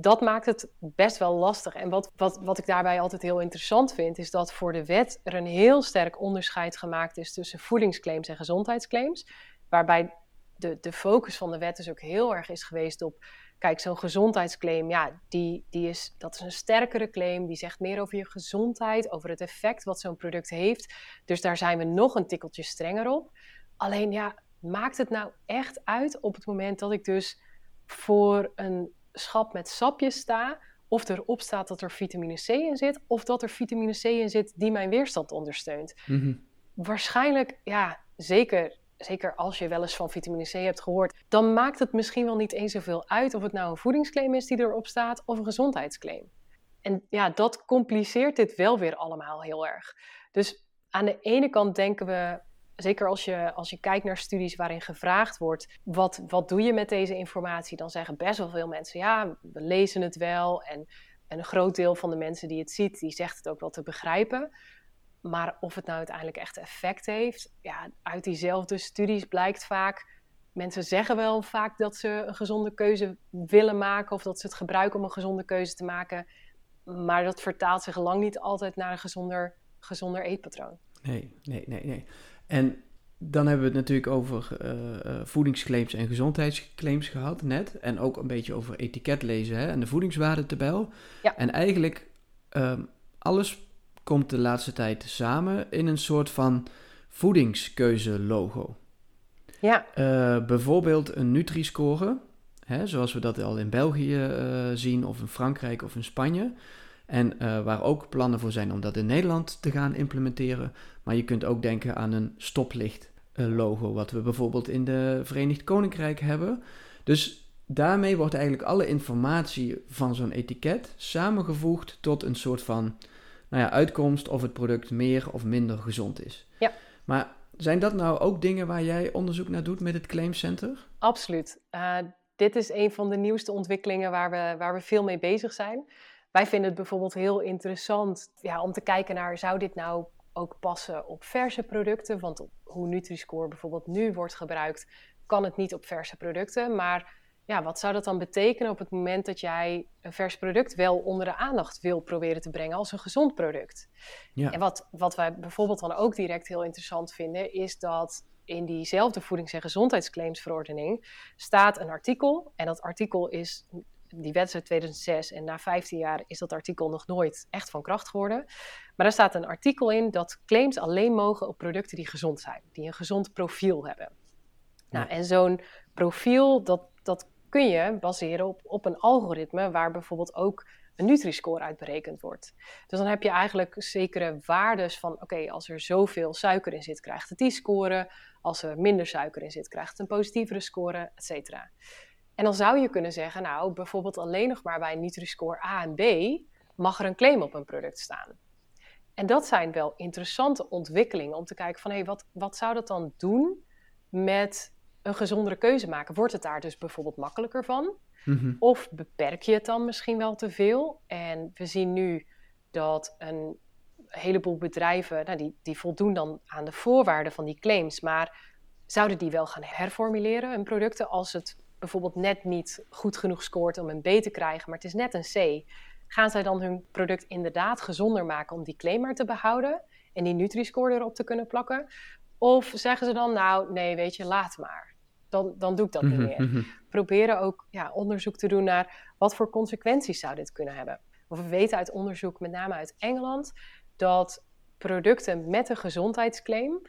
B: dat maakt het best wel lastig. En wat, wat, wat ik daarbij altijd heel interessant vind, is dat voor de wet er een heel sterk onderscheid gemaakt is tussen voedingsclaims en gezondheidsclaims. Waarbij de, de focus van de wet dus ook heel erg is geweest op Kijk, zo'n gezondheidsclaim, ja, die, die is, dat is een sterkere claim. Die zegt meer over je gezondheid, over het effect wat zo'n product heeft. Dus daar zijn we nog een tikkeltje strenger op. Alleen ja, maakt het nou echt uit op het moment dat ik dus voor een schap met sapjes sta, of erop staat dat er vitamine C in zit, of dat er vitamine C in zit die mijn weerstand ondersteunt. Mhm. Waarschijnlijk, ja, zeker zeker als je wel eens van vitamine C hebt gehoord, dan maakt het misschien wel niet eens zoveel uit of het nou een voedingsclaim is die erop staat of een gezondheidsclaim. En ja, dat compliceert dit wel weer allemaal heel erg. Dus aan de ene kant denken we, zeker als je, als je kijkt naar studies waarin gevraagd wordt, wat, wat doe je met deze informatie? Dan zeggen best wel veel mensen, ja, we lezen het wel. En, en een groot deel van de mensen die het ziet, die zegt het ook wel te begrijpen. Maar of het nou uiteindelijk echt effect heeft, ja, uit diezelfde studies blijkt vaak. Mensen zeggen wel vaak dat ze een gezonde keuze willen maken of dat ze het gebruiken om een gezonde keuze te maken. Maar dat vertaalt zich lang niet altijd naar een gezonder, gezonder eetpatroon.
A: Nee, nee, nee, nee. En dan hebben we het natuurlijk over uh, voedingsclaims en gezondheidsclaims gehad net. En ook een beetje over etiket lezen hè? en de voedingswaardetabel.
B: Ja.
A: En eigenlijk uh, alles komt de laatste tijd samen in een soort van voedingskeuze-logo.
B: Ja.
A: Uh, bijvoorbeeld een Nutri-score, hè, zoals we dat al in België uh, zien, of in Frankrijk of in Spanje. En uh, waar ook plannen voor zijn om dat in Nederland te gaan implementeren. Maar je kunt ook denken aan een stoplicht-logo, wat we bijvoorbeeld in de Verenigd Koninkrijk hebben. Dus daarmee wordt eigenlijk alle informatie van zo'n etiket samengevoegd tot een soort van nou ja, uitkomst of het product meer of minder gezond is.
B: Ja.
A: Maar zijn dat nou ook dingen waar jij onderzoek naar doet met het Claim Center?
B: Absoluut. Uh, dit is een van de nieuwste ontwikkelingen waar we, waar we veel mee bezig zijn. Wij vinden het bijvoorbeeld heel interessant ja, om te kijken naar, zou dit nou ook passen op verse producten? Want hoe Nutri-Score bijvoorbeeld nu wordt gebruikt, kan het niet op verse producten. Maar ja, wat zou dat dan betekenen op het moment dat jij een vers product wel onder de aandacht wil proberen te brengen als een gezond product? Ja. En wat, wat wij bijvoorbeeld dan ook direct heel interessant vinden, is dat in diezelfde voedings- en gezondheidsclaimsverordening staat een artikel. En dat artikel is, die wet uit 2006 en na 15 jaar is dat artikel nog nooit echt van kracht geworden. Maar daar staat een artikel in dat claims alleen mogen op producten die gezond zijn, die een gezond profiel hebben. Nou, en zo'n profiel, dat, dat kun je baseren op, op een algoritme waar bijvoorbeeld ook een Nutri-score uit berekend wordt. Dus dan heb je eigenlijk zekere waardes van, oké, als er zoveel suiker in zit, krijgt het die score. Als er minder suiker in zit, krijgt het een positievere score, et cetera. En dan zou je kunnen zeggen, nou, bijvoorbeeld alleen nog maar bij Nutri-Score A en B mag er een claim op een product staan. En dat zijn wel interessante ontwikkelingen om te kijken van, hé, wat, wat zou dat dan doen met een gezondere keuze maken? Wordt het daar dus bijvoorbeeld makkelijker van? Mhm. Of beperk je het dan misschien wel te veel? En we zien nu dat een heleboel bedrijven, nou, die, die voldoen dan aan de voorwaarden van die claims, maar zouden die wel gaan herformuleren hun producten als het bijvoorbeeld net niet goed genoeg scoort om een B te krijgen, maar het is net een C? Gaan zij dan hun product inderdaad gezonder maken om die claim maar te behouden en die Nutri-score erop te kunnen plakken? Of zeggen ze dan, nou nee, weet je, laat maar. Dan, dan doe ik dat niet mhm, meer. Mhm. Proberen ook ja, onderzoek te doen naar wat voor consequenties zou dit kunnen hebben. Of we weten uit onderzoek, met name uit Engeland, dat producten met een gezondheidsclaim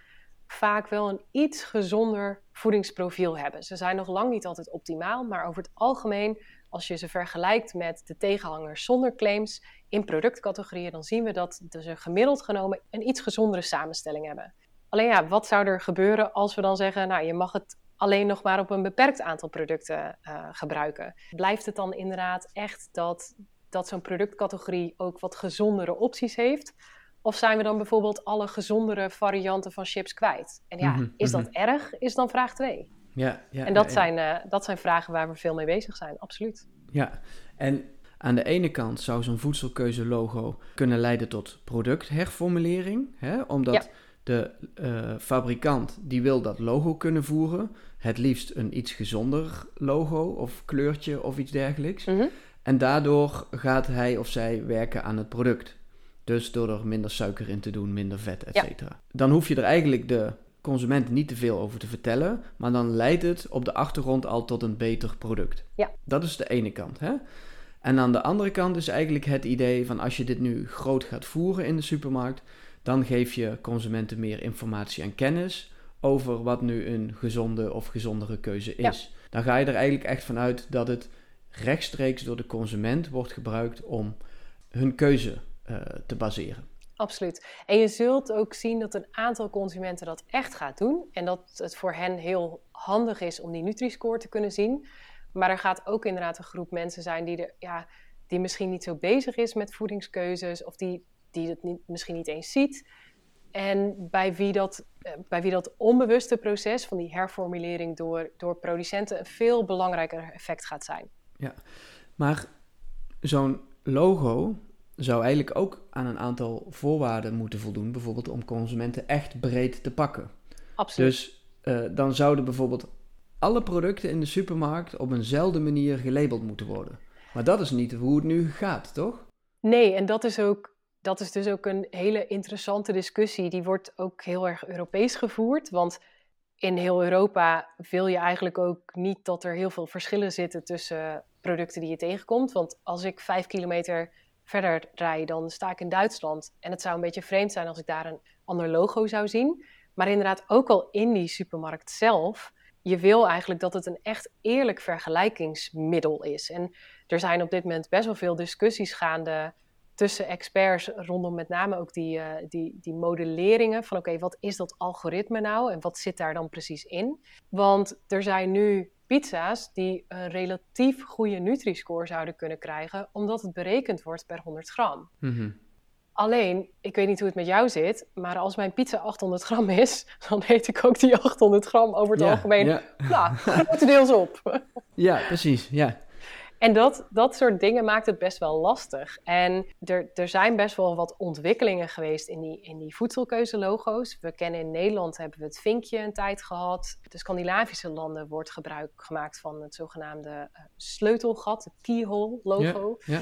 B: vaak wel een iets gezonder voedingsprofiel hebben. Ze zijn nog lang niet altijd optimaal, maar over het algemeen, als je ze vergelijkt met de tegenhangers zonder claims in productcategorieën, dan zien we dat ze gemiddeld genomen een iets gezondere samenstelling hebben. Alleen ja, wat zou er gebeuren als we dan zeggen, nou je mag het alleen nog maar op een beperkt aantal producten uh, gebruiken? Blijft het dan inderdaad echt dat, dat zo'n productcategorie ook wat gezondere opties heeft? Of zijn we dan bijvoorbeeld alle gezondere varianten van chips kwijt? En ja, mhm, is dat mhm. erg? Is dan vraag 2. Ja, ja, en dat, Zijn, uh, dat zijn vragen waar we veel mee bezig zijn, absoluut.
A: Ja, en aan de ene kant zou zo'n voedselkeuze-logo kunnen leiden tot productherformulering, hè? omdat de uh, fabrikant die wil dat logo kunnen voeren, het liefst een iets gezonder logo of kleurtje of iets dergelijks. Mhm. En daardoor gaat hij of zij werken aan het product. Dus door er minder suiker in te doen, minder vet, et cetera. Dan hoef je er eigenlijk de consument niet te veel over te vertellen, maar dan leidt het op de achtergrond al tot een beter product. Ja. Dat is de ene kant. Hè? En aan de andere kant is eigenlijk het idee van als je dit nu groot gaat voeren in de supermarkt, dan geef je consumenten meer informatie en kennis over wat nu een gezonde of gezondere keuze is. Dan ga je er eigenlijk echt vanuit dat het rechtstreeks door de consument wordt gebruikt om hun keuze uh, te baseren.
B: Absoluut. En je zult ook zien dat een aantal consumenten dat echt gaat doen. En dat het voor hen heel handig is om die Nutri-score te kunnen zien. Maar er gaat ook inderdaad een groep mensen zijn die, er, ja, die misschien niet zo bezig is met voedingskeuzes. Of die, die het niet, misschien niet eens ziet. En bij wie, dat, eh, bij wie dat onbewuste proces van die herformulering door, door producenten een veel belangrijker effect gaat zijn.
A: Ja, maar zo'n logo zou eigenlijk ook aan een aantal voorwaarden moeten voldoen, bijvoorbeeld om consumenten echt breed te pakken.
B: Absoluut.
A: Dus uh, dan zouden bijvoorbeeld alle producten in de supermarkt op eenzelfde manier gelabeld moeten worden. Maar dat is niet hoe het nu gaat, toch?
B: Nee, en dat is, ook, dat is dus ook een hele interessante discussie. Die wordt ook heel erg Europees gevoerd. Want in heel Europa wil je eigenlijk ook niet dat er heel veel verschillen zitten tussen producten die je tegenkomt. Want als ik vijf kilometer verder rij, dan sta ik in Duitsland. En het zou een beetje vreemd zijn als ik daar een ander logo zou zien. Maar inderdaad, ook al in die supermarkt zelf, je wil eigenlijk dat het een echt eerlijk vergelijkingsmiddel is. En er zijn op dit moment best wel veel discussies gaande tussen experts rondom met name ook die, uh, die, die modelleringen van oké, wat is dat algoritme nou en wat zit daar dan precies in? Want er zijn nu pizza's die een relatief goede Nutri-score zouden kunnen krijgen, omdat het berekend wordt per 100 gram. Mhm. Alleen, ik weet niet hoe het met jou zit, maar als mijn pizza 800 gram is, dan eet ik ook die 800 gram over het algemeen. Ja. Nou, grotendeels op.
A: ja, precies. Ja.
B: En dat, dat soort dingen maakt het best wel lastig. En er, er zijn best wel wat ontwikkelingen geweest in die, in die voedselkeuzelogo's. We kennen in Nederland hebben we het vinkje een tijd gehad. De Scandinavische landen wordt gebruik gemaakt van het zogenaamde uh, sleutelgat, het keyhole logo. Ja, ja.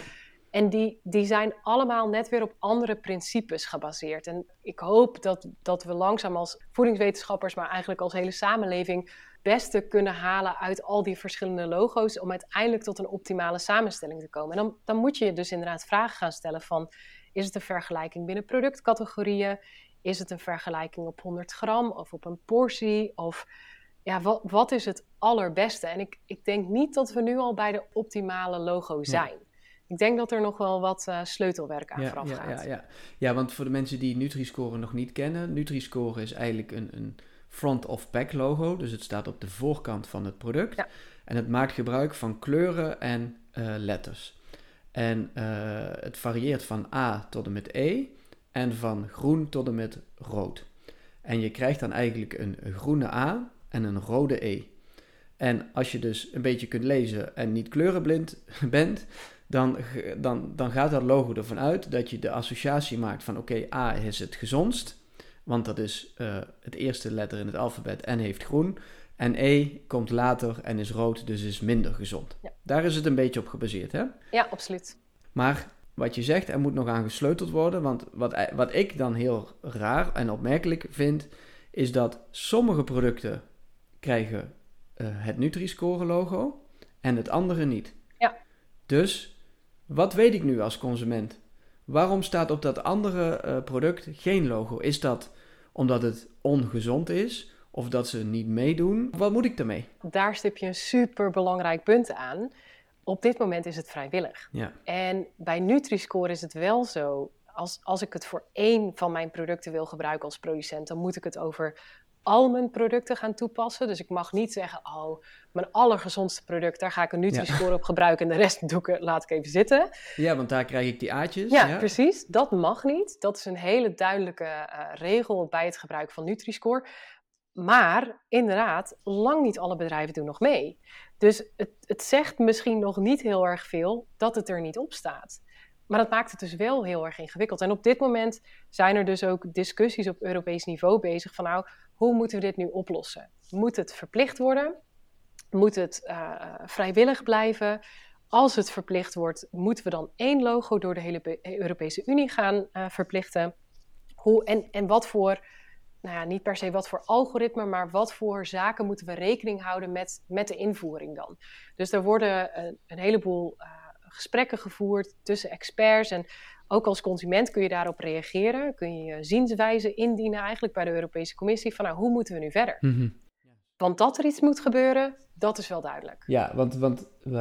B: En die, die zijn allemaal net weer op andere principes gebaseerd. En ik hoop dat, dat we langzaam als voedingswetenschappers, maar eigenlijk als hele samenleving, beste kunnen halen uit al die verschillende logo's om uiteindelijk tot een optimale samenstelling te komen. En dan, dan moet je dus inderdaad vragen gaan stellen van, is het een vergelijking binnen productcategorieën? Is het een vergelijking op 100 gram of op een portie? Of ja, wat, wat is het allerbeste? En ik, ik denk niet dat we nu al bij de optimale logo zijn. Ik denk dat er nog wel wat uh, sleutelwerk aan
A: ja,
B: vooraf
A: ja,
B: gaat.
A: Ja, ja. ja, want voor de mensen die Nutri-Score nog niet kennen, Nutri-Score is eigenlijk een, een front-of-pack logo. Dus het staat op de voorkant van het product. Ja. En het maakt gebruik van kleuren en eh, letters. En eh, het varieert van A tot en met E en van groen tot en met rood. En je krijgt dan eigenlijk een groene A en een rode E. En als je dus een beetje kunt lezen en niet kleurenblind bent, dan, dan, dan gaat dat logo ervan uit dat je de associatie maakt van oké, A is het gezondst, want dat is uh, het eerste letter in het alfabet en heeft groen. En E komt later en is rood, dus is minder gezond.
B: Ja.
A: Daar is het een beetje op gebaseerd, hè?
B: Ja, absoluut.
A: Maar wat je zegt, er moet nog aan gesleuteld worden. Want wat, wat ik dan heel raar en opmerkelijk vind, is dat sommige producten krijgen uh, het Nutri-Score logo en het andere niet.
B: Ja.
A: Dus wat weet ik nu als consument? Waarom staat op dat andere uh, product geen logo? Is dat omdat het ongezond is? Of dat ze niet meedoen? Wat moet ik daarmee?
B: Daar stip je een super belangrijk punt aan. Op dit moment is het vrijwillig.
A: Ja.
B: En bij Nutri-Score is het wel zo. Als, als ik het voor één van mijn producten wil gebruiken als producent, dan moet ik het over al mijn producten gaan toepassen. Dus ik mag niet zeggen, oh, mijn allergezondste product, daar ga ik een Nutri-score op gebruiken en de rest doe ik, laat ik even zitten.
A: Ja, want daar krijg ik die aatjes.
B: Ja, ja. precies. Dat mag niet. Dat is een hele duidelijke uh, regel bij het gebruik van Nutri-score. Maar inderdaad, lang niet alle bedrijven doen nog mee. Dus het, het zegt misschien nog niet heel erg veel dat het er niet op staat. Maar dat maakt het dus wel heel erg ingewikkeld. En op dit moment zijn er dus ook discussies op Europees niveau bezig van nou, hoe moeten we dit nu oplossen? Moet het verplicht worden? Moet het uh, vrijwillig blijven? Als het verplicht wordt, moeten we dan één logo door de hele Europese Unie gaan uh, verplichten? Hoe, en, en wat voor, nou ja, niet per se wat voor algoritme, maar wat voor zaken moeten we rekening houden met, met de invoering dan? Dus er worden een, een heleboel gesprekken gevoerd tussen experts en ook als consument kun je daarop reageren. Kun je je zienswijze indienen eigenlijk bij de Europese Commissie van nou, hoe moeten we nu verder?
A: Mm -hmm.
B: Want dat er iets moet gebeuren, dat is wel duidelijk.
A: Ja, want, want we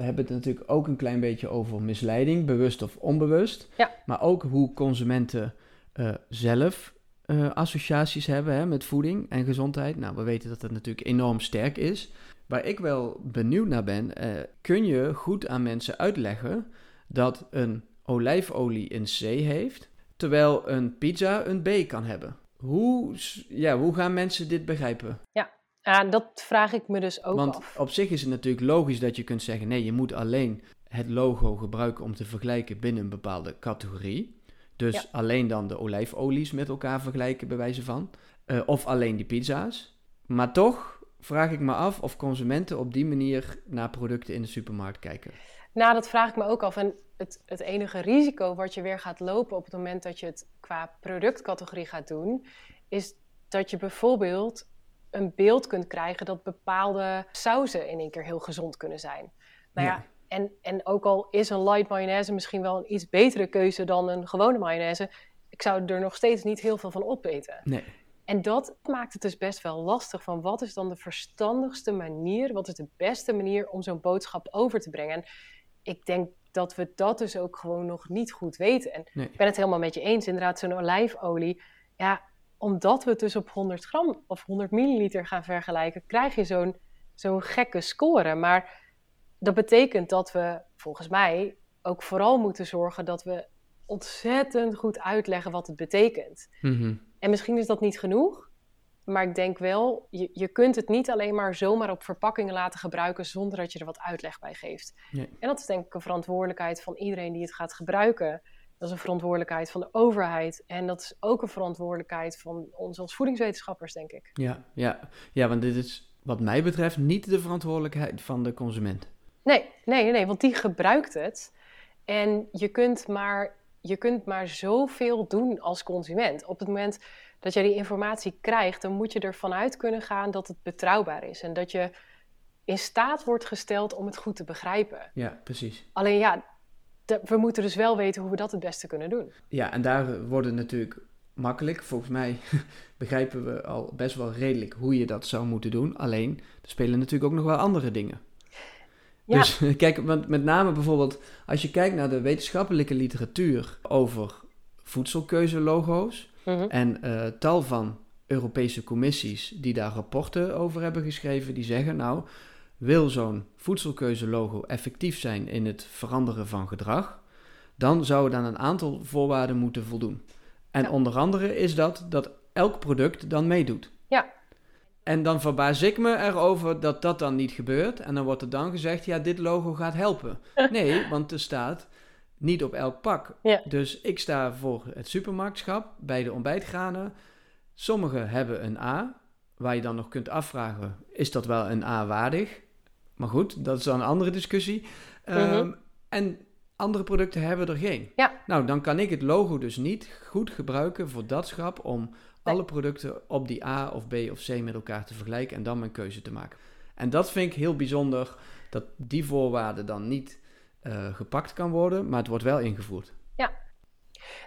A: hebben het natuurlijk ook een klein beetje over misleiding, bewust of onbewust.
B: Ja.
A: Maar ook hoe consumenten uh, zelf uh, associaties hebben hè, met voeding en gezondheid. Nou, we weten dat dat natuurlijk enorm sterk is. Waar ik wel benieuwd naar ben, uh, kun je goed aan mensen uitleggen dat een olijfolie een C heeft, terwijl een pizza een B kan hebben. Hoe, ja, hoe gaan mensen dit begrijpen?
B: Ja, uh, dat vraag ik me dus ook
A: Want
B: af.
A: op zich is het natuurlijk logisch dat je kunt zeggen: nee, je moet alleen het logo gebruiken om te vergelijken binnen een bepaalde categorie. Dus
B: Ja.
A: alleen dan de olijfolies met elkaar vergelijken, bij wijze van. Uh, of alleen die pizza's. Maar toch vraag ik me af of consumenten op die manier naar producten in de supermarkt kijken.
B: Nou, dat vraag ik me ook af. En het, het enige risico wat je weer gaat lopen op het moment dat je het qua productcategorie gaat doen, is dat je bijvoorbeeld een beeld kunt krijgen dat bepaalde sauzen in één keer heel gezond kunnen zijn. Nou ja,
A: Ja.
B: En, en ook al is een light mayonaise misschien wel een iets betere keuze dan een gewone mayonaise, ik zou er nog steeds niet heel veel van opeten.
A: Nee.
B: En dat maakt het dus best wel lastig van wat is dan de verstandigste manier, wat is de beste manier om zo'n boodschap over te brengen. En ik denk dat we dat dus ook gewoon nog niet goed weten. En
A: Nee.
B: ik ben het helemaal met je eens, inderdaad, zo'n olijfolie. Ja, omdat we het dus op 100 gram of 100 milliliter gaan vergelijken, krijg je zo'n zo'n gekke score. Maar dat betekent dat we volgens mij ook vooral moeten zorgen dat we ontzettend goed uitleggen wat het betekent.
A: Mhm.
B: En misschien is dat niet genoeg, maar ik denk wel, je, je kunt het niet alleen maar zomaar op verpakkingen laten gebruiken zonder dat je er wat uitleg bij geeft.
A: Nee.
B: En dat is denk ik een verantwoordelijkheid van iedereen die het gaat gebruiken. Dat is een verantwoordelijkheid van de overheid. En dat is ook een verantwoordelijkheid van ons als voedingswetenschappers, denk ik.
A: Ja, ja. ja, want dit is wat mij betreft niet de verantwoordelijkheid van de consument.
B: Nee, nee, nee, nee, want die gebruikt het. En je kunt maar, je kunt maar zoveel doen als consument. Op het moment dat jij die informatie krijgt, dan moet je ervan uit kunnen gaan dat het betrouwbaar is. En dat je in staat wordt gesteld om het goed te begrijpen.
A: Ja, precies.
B: Alleen ja, we moeten dus wel weten hoe we dat het beste kunnen doen.
A: Ja, en daar worden natuurlijk makkelijk. Volgens mij begrijpen we al best wel redelijk hoe je dat zou moeten doen. Alleen, er spelen natuurlijk ook nog wel andere dingen.
B: Ja.
A: Dus kijk, want met name bijvoorbeeld als je kijkt naar de wetenschappelijke literatuur over voedselkeuzelogo's
B: Mhm.
A: en eh, tal van Europese commissies die daar rapporten over hebben geschreven, die zeggen nou, wil zo'n voedselkeuzelogo effectief zijn in het veranderen van gedrag, dan zou het aan een aantal voorwaarden moeten voldoen. En
B: Ja.
A: onder andere is dat dat elk product dan meedoet.
B: Ja.
A: En dan verbaas ik me erover dat dat dan niet gebeurt. En dan wordt er dan gezegd, ja, dit logo gaat helpen. Nee, want er staat niet op elk pak.
B: Ja.
A: Dus ik sta voor het supermarktschap bij de ontbijtgranen. Sommige hebben een A, waar je dan nog kunt afvragen, is dat wel een A waardig? Maar goed, dat is dan een andere discussie. Ehm,
B: Mhm.
A: En andere producten hebben er geen.
B: Ja.
A: Nou, dan kan ik het logo dus niet goed gebruiken voor dat schap om alle producten op die A of B of C met elkaar te vergelijken en dan mijn keuze te maken. En dat vind ik heel bijzonder dat die voorwaarde dan niet eh, gepakt kan worden, maar het wordt wel ingevoerd.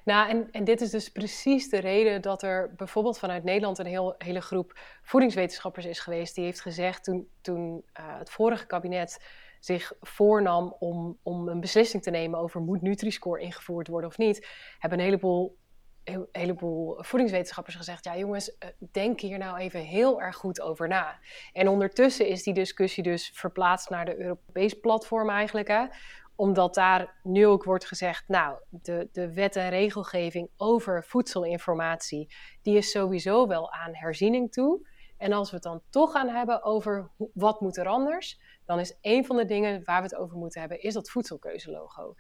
B: Nou, en, en dit is dus precies de reden dat er bijvoorbeeld vanuit Nederland een heel, hele groep voedingswetenschappers is geweest. Die heeft gezegd toen, toen eh, het vorige kabinet zich voornam om, om een beslissing te nemen over moet Nutri-score ingevoerd worden of niet, hebben een heleboel, heleboel voedingswetenschappers gezegd, ja jongens, eh, denk hier nou even heel erg goed over na. En ondertussen is die discussie dus verplaatst naar de Europees platform eigenlijk, hè omdat daar nu ook wordt gezegd, nou, de, de wet en regelgeving over voedselinformatie, die is sowieso wel aan herziening toe. En als we het dan toch gaan hebben over wat moet er anders, dan is een van de dingen waar we het over moeten hebben, is dat voedselkeuzelogo.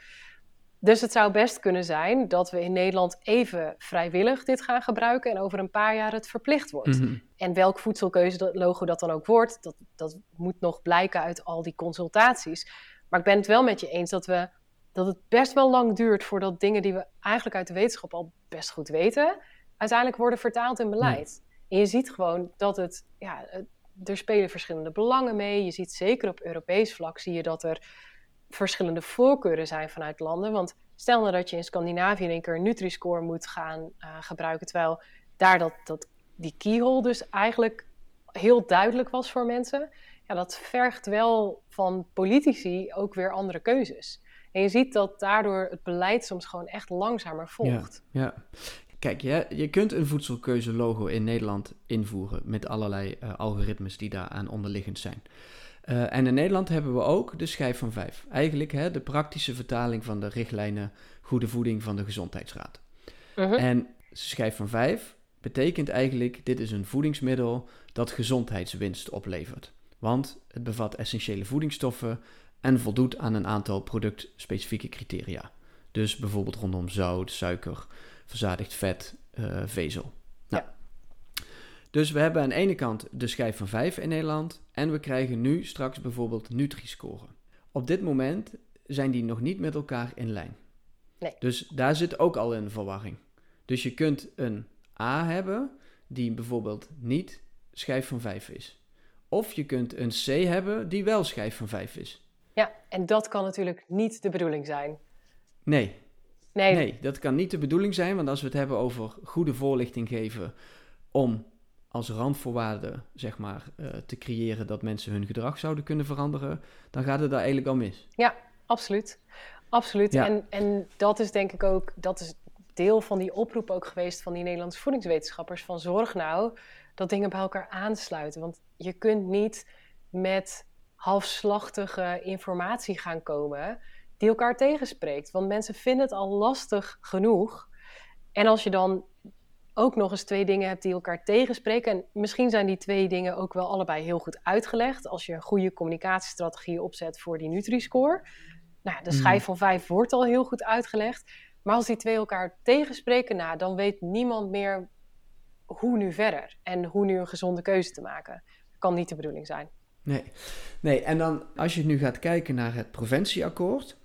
B: Dus het zou best kunnen zijn dat we in Nederland even vrijwillig dit gaan gebruiken en over een paar jaar het verplicht wordt.
A: Mhm.
B: En welk voedselkeuzelogo dat dan ook wordt, dat, dat moet nog blijken uit al die consultaties. Maar ik ben het wel met je eens dat, we, dat het best wel lang duurt voordat dingen die we eigenlijk uit de wetenschap al best goed weten, uiteindelijk worden vertaald in beleid. En je ziet gewoon dat het, ja, het- er spelen verschillende belangen mee. Je ziet zeker op Europees vlak zie je dat er verschillende voorkeuren zijn vanuit landen. Want stel nou dat je in Scandinavië in één keer een Nutri-score moet gaan eh, gebruiken, terwijl daar dat, dat, die keyhole dus eigenlijk heel duidelijk was voor mensen. Ja, dat vergt wel van politici ook weer andere keuzes. En je ziet dat daardoor het beleid soms gewoon echt langzamer volgt.
A: Ja. Kijk, je, je kunt een voedselkeuzelogo in Nederland invoeren met allerlei eh, algoritmes die daaraan onderliggend zijn. Eh, en in Nederland hebben we ook de schijf van vijf. Eigenlijk hè, de praktische vertaling van de richtlijnen Goede Voeding van de Gezondheidsraad.
B: Mhm.
A: En schijf van vijf betekent eigenlijk, dit is een voedingsmiddel dat gezondheidswinst oplevert. Want het bevat essentiële voedingsstoffen en voldoet aan een aantal productspecifieke criteria. Dus bijvoorbeeld rondom zout, suiker, verzadigd vet, eh, vezel. Nou, Dus we hebben aan de ene kant de schijf van 5 in Nederland en we krijgen nu straks bijvoorbeeld Nutri-score. Op dit moment zijn die nog niet met elkaar in lijn.
B: Nee.
A: Dus daar zit ook al een verwarring. Dus je kunt een A hebben die bijvoorbeeld niet schijf van 5 is. Of je kunt een C hebben die wel schijf van 5 is.
B: Ja, en dat kan natuurlijk niet de bedoeling zijn.
A: Nee,
B: Nee,
A: Nee, dat kan niet de bedoeling zijn, want als we het hebben over goede voorlichting geven om als randvoorwaarde, zeg maar, eh, te creëren dat mensen hun gedrag zouden kunnen veranderen, dan gaat het daar eigenlijk al mis.
B: absoluut. Absoluut.
A: Ja.
B: En, en dat is denk ik ook, dat is deel van die oproep ook geweest van die Nederlandse voedingswetenschappers. Van zorg nou dat dingen bij elkaar aansluiten. Want je kunt niet met halfslachtige informatie gaan komen die elkaar tegenspreekt. Want mensen vinden het al lastig genoeg. En als je dan ook nog eens twee dingen hebt die elkaar tegenspreken. En misschien zijn die twee dingen ook wel allebei heel goed uitgelegd. Als je een goede communicatiestrategie opzet voor die Nutri-score. Nou, de
A: Mhm.
B: schijf van vijf wordt al heel goed uitgelegd. Maar als die twee elkaar tegenspreken, nou, dan weet niemand meer hoe nu verder. En hoe nu een gezonde keuze te maken. Kan niet de bedoeling zijn.
A: Nee. nee, en dan als je nu gaat kijken naar het preventieakkoord,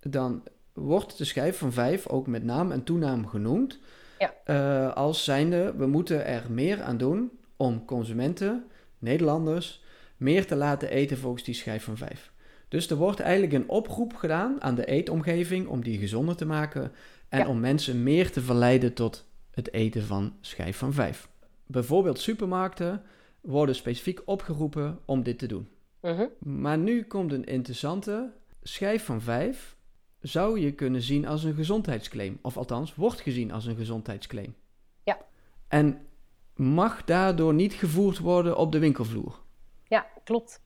A: dan wordt de schijf van 5 ook met naam en toenaam genoemd.
B: Ja.
A: eh, als zijnde, we moeten er meer aan doen om consumenten, Nederlanders, meer te laten eten volgens die schijf van 5. Dus er wordt eigenlijk een oproep gedaan aan de eetomgeving om die gezonder te maken en
B: Ja.
A: om mensen meer te verleiden tot het eten van schijf van 5. Bijvoorbeeld supermarkten worden specifiek opgeroepen om dit te doen.
B: Mhm.
A: Maar nu komt een interessante schijf van 5 zou je kunnen zien als een gezondheidsclaim. Of althans, wordt gezien als een gezondheidsclaim.
B: Ja.
A: En mag daardoor niet gevoerd worden op de winkelvloer.
B: Ja, klopt.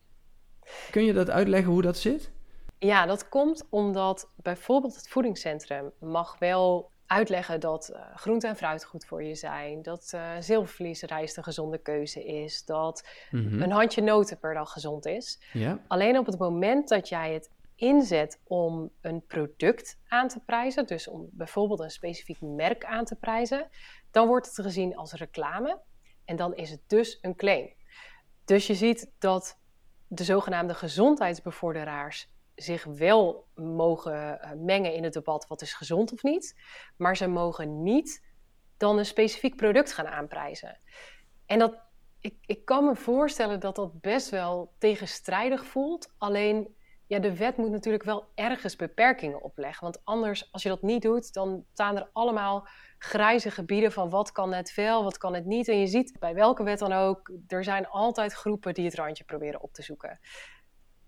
A: Kun je dat uitleggen hoe dat zit?
B: Ja, dat komt omdat bijvoorbeeld het voedingscentrum mag wel uitleggen dat uh, groente en fruit goed voor je zijn, dat uh, zilvervliesrijst een gezonde keuze is, dat
A: Mhm.
B: een handje noten per dag gezond is. Alleen op het moment dat jij het inzet om een product aan te prijzen, dus om bijvoorbeeld een specifiek merk aan te prijzen, dan wordt het gezien als reclame en dan is het dus een claim. Dus je ziet dat de zogenaamde gezondheidsbevorderaars zich wel mogen eh, mengen in het debat wat is gezond of niet, maar ze mogen niet dan een specifiek product gaan aanprijzen. En dat, ik, ik kan me voorstellen dat dat best wel tegenstrijdig voelt. Alleen, ja, de wet moet natuurlijk wel ergens beperkingen opleggen. Want anders, als je dat niet doet, dan staan er allemaal grijze gebieden van wat kan het wel, wat kan het niet. En je ziet bij welke wet dan ook, er zijn altijd groepen die het randje proberen op te zoeken.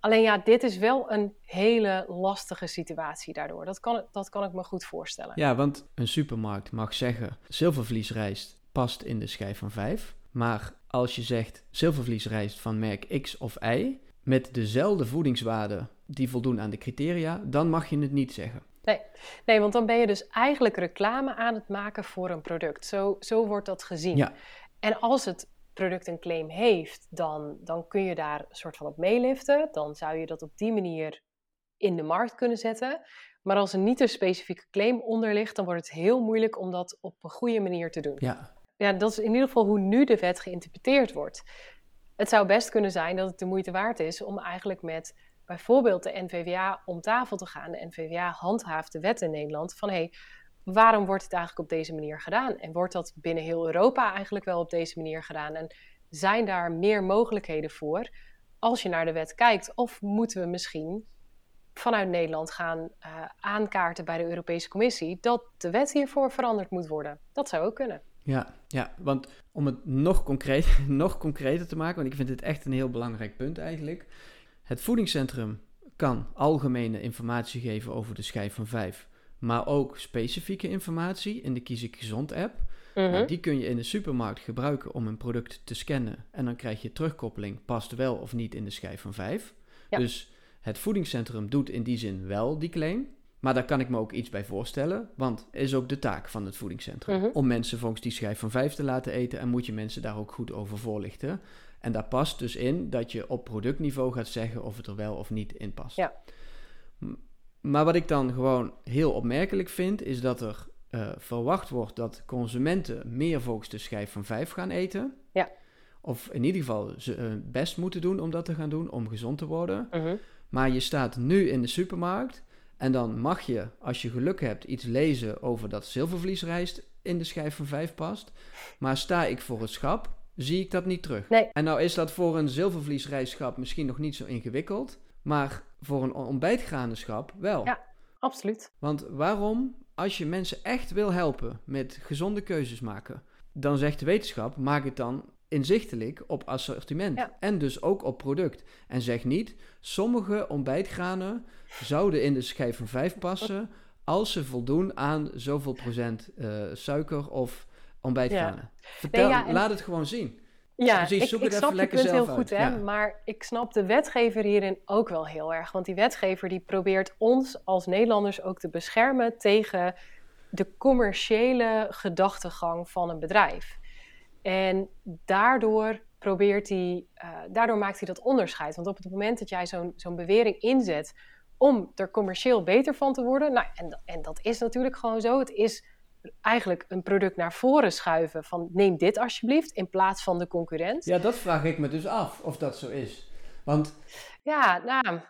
B: Alleen ja, dit is wel een hele lastige situatie daardoor. Dat kan, dat kan ik me goed voorstellen.
A: ja, want een supermarkt mag zeggen zilvervliesrijst past in de schijf van 5. Maar als je zegt zilvervliesrijst van merk X of Y met dezelfde voedingswaarden die voldoen aan de criteria, dan mag je het niet zeggen.
B: Nee, want dan ben je dus eigenlijk reclame aan het maken voor een product. Zo, zo wordt dat gezien.
A: Ja.
B: En als het product een claim heeft, dan, dan kun je daar een soort van op meeliften. Dan zou je dat op die manier in de markt kunnen zetten. Maar als er niet een specifieke claim onder ligt, dan wordt het heel moeilijk om dat op een goede manier te doen.
A: Ja,
B: Ja, dat is in ieder geval hoe nu de wet geïnterpreteerd wordt. Het zou best kunnen zijn dat het de moeite waard is om eigenlijk met bijvoorbeeld de NVWA om tafel te gaan. De NVWA handhaaft de wet in Nederland van hé, hey, waarom wordt het eigenlijk op deze manier gedaan? En wordt dat binnen heel Europa eigenlijk wel op deze manier gedaan? En zijn daar meer mogelijkheden voor als je naar de wet kijkt? Of moeten we misschien vanuit Nederland gaan uh, aankaarten bij de Europese Commissie dat de wet hiervoor veranderd moet worden? Dat zou ook kunnen.
A: Ja, ja, want om het nog, nog concreter te maken, want ik vind dit echt een heel belangrijk punt eigenlijk. Het voedingscentrum kan algemene informatie geven over de schijf van 5, maar ook specifieke informatie in de Kies ik Gezond app.
B: Mhm.
A: -huh. Die kun je in de supermarkt gebruiken om een product te scannen en dan krijg je terugkoppeling, past wel of niet in de schijf van 5.
B: Ja.
A: Dus het voedingscentrum doet in die zin wel die claim. Maar daar kan ik me ook iets bij voorstellen, want is ook de taak van het voedingscentrum.
B: Mm -hmm.
A: Om mensen volgens die schijf van 5 te laten eten en moet je mensen daar ook goed over voorlichten. En daar past dus in dat je op productniveau gaat zeggen of het er wel of niet in past.
B: Ja.
A: Maar wat ik dan gewoon heel opmerkelijk vind, is dat er uh, verwacht wordt dat consumenten meer volgens de schijf van 5 gaan eten.
B: Ja.
A: Of in ieder geval ze hun best moeten doen om dat te gaan doen, om gezond te worden.
B: -hmm.
A: Maar je staat nu in de supermarkt en dan mag je, als je geluk hebt, iets lezen over dat zilvervliesrijst in de schijf van 5 past. Maar sta ik voor het schap, zie ik dat niet terug.
B: Nee.
A: En nou is dat voor een zilvervliesrijstschap misschien nog niet zo ingewikkeld, maar voor een ontbijtgranenschap wel.
B: Ja, absoluut.
A: Want waarom, als je mensen echt wil helpen met gezonde keuzes maken, dan zegt de wetenschap, maak het dan inzichtelijk op assortiment
B: Ja.
A: en dus ook op product. En zeg niet, sommige ontbijtgranen zouden in de schijf van 5 passen als ze voldoen aan zoveel procent eh, suiker of ontbijtgranen. Vertel,
B: ja, en-
A: laat het gewoon zien.
B: Ja,
A: Precies,
B: ik,
A: zoek
B: ik
A: het
B: snap je punt heel goed, hè?
A: ja.
B: maar ik snap de wetgever hierin ook wel heel erg. Want die wetgever die probeert ons als Nederlanders ook te beschermen tegen de commerciële gedachtegang van een bedrijf. En daardoor probeert hij, eh, daardoor maakt hij dat onderscheid. Want op het moment dat jij zo'n zo'n bewering inzet om er commercieel beter van te worden, nou, en, en dat is natuurlijk gewoon zo. Het is eigenlijk een product naar voren schuiven van neem dit alsjeblieft in plaats van de concurrent.
A: Ja, dat vraag ik me dus af of dat zo is. Want
B: Ja, nou,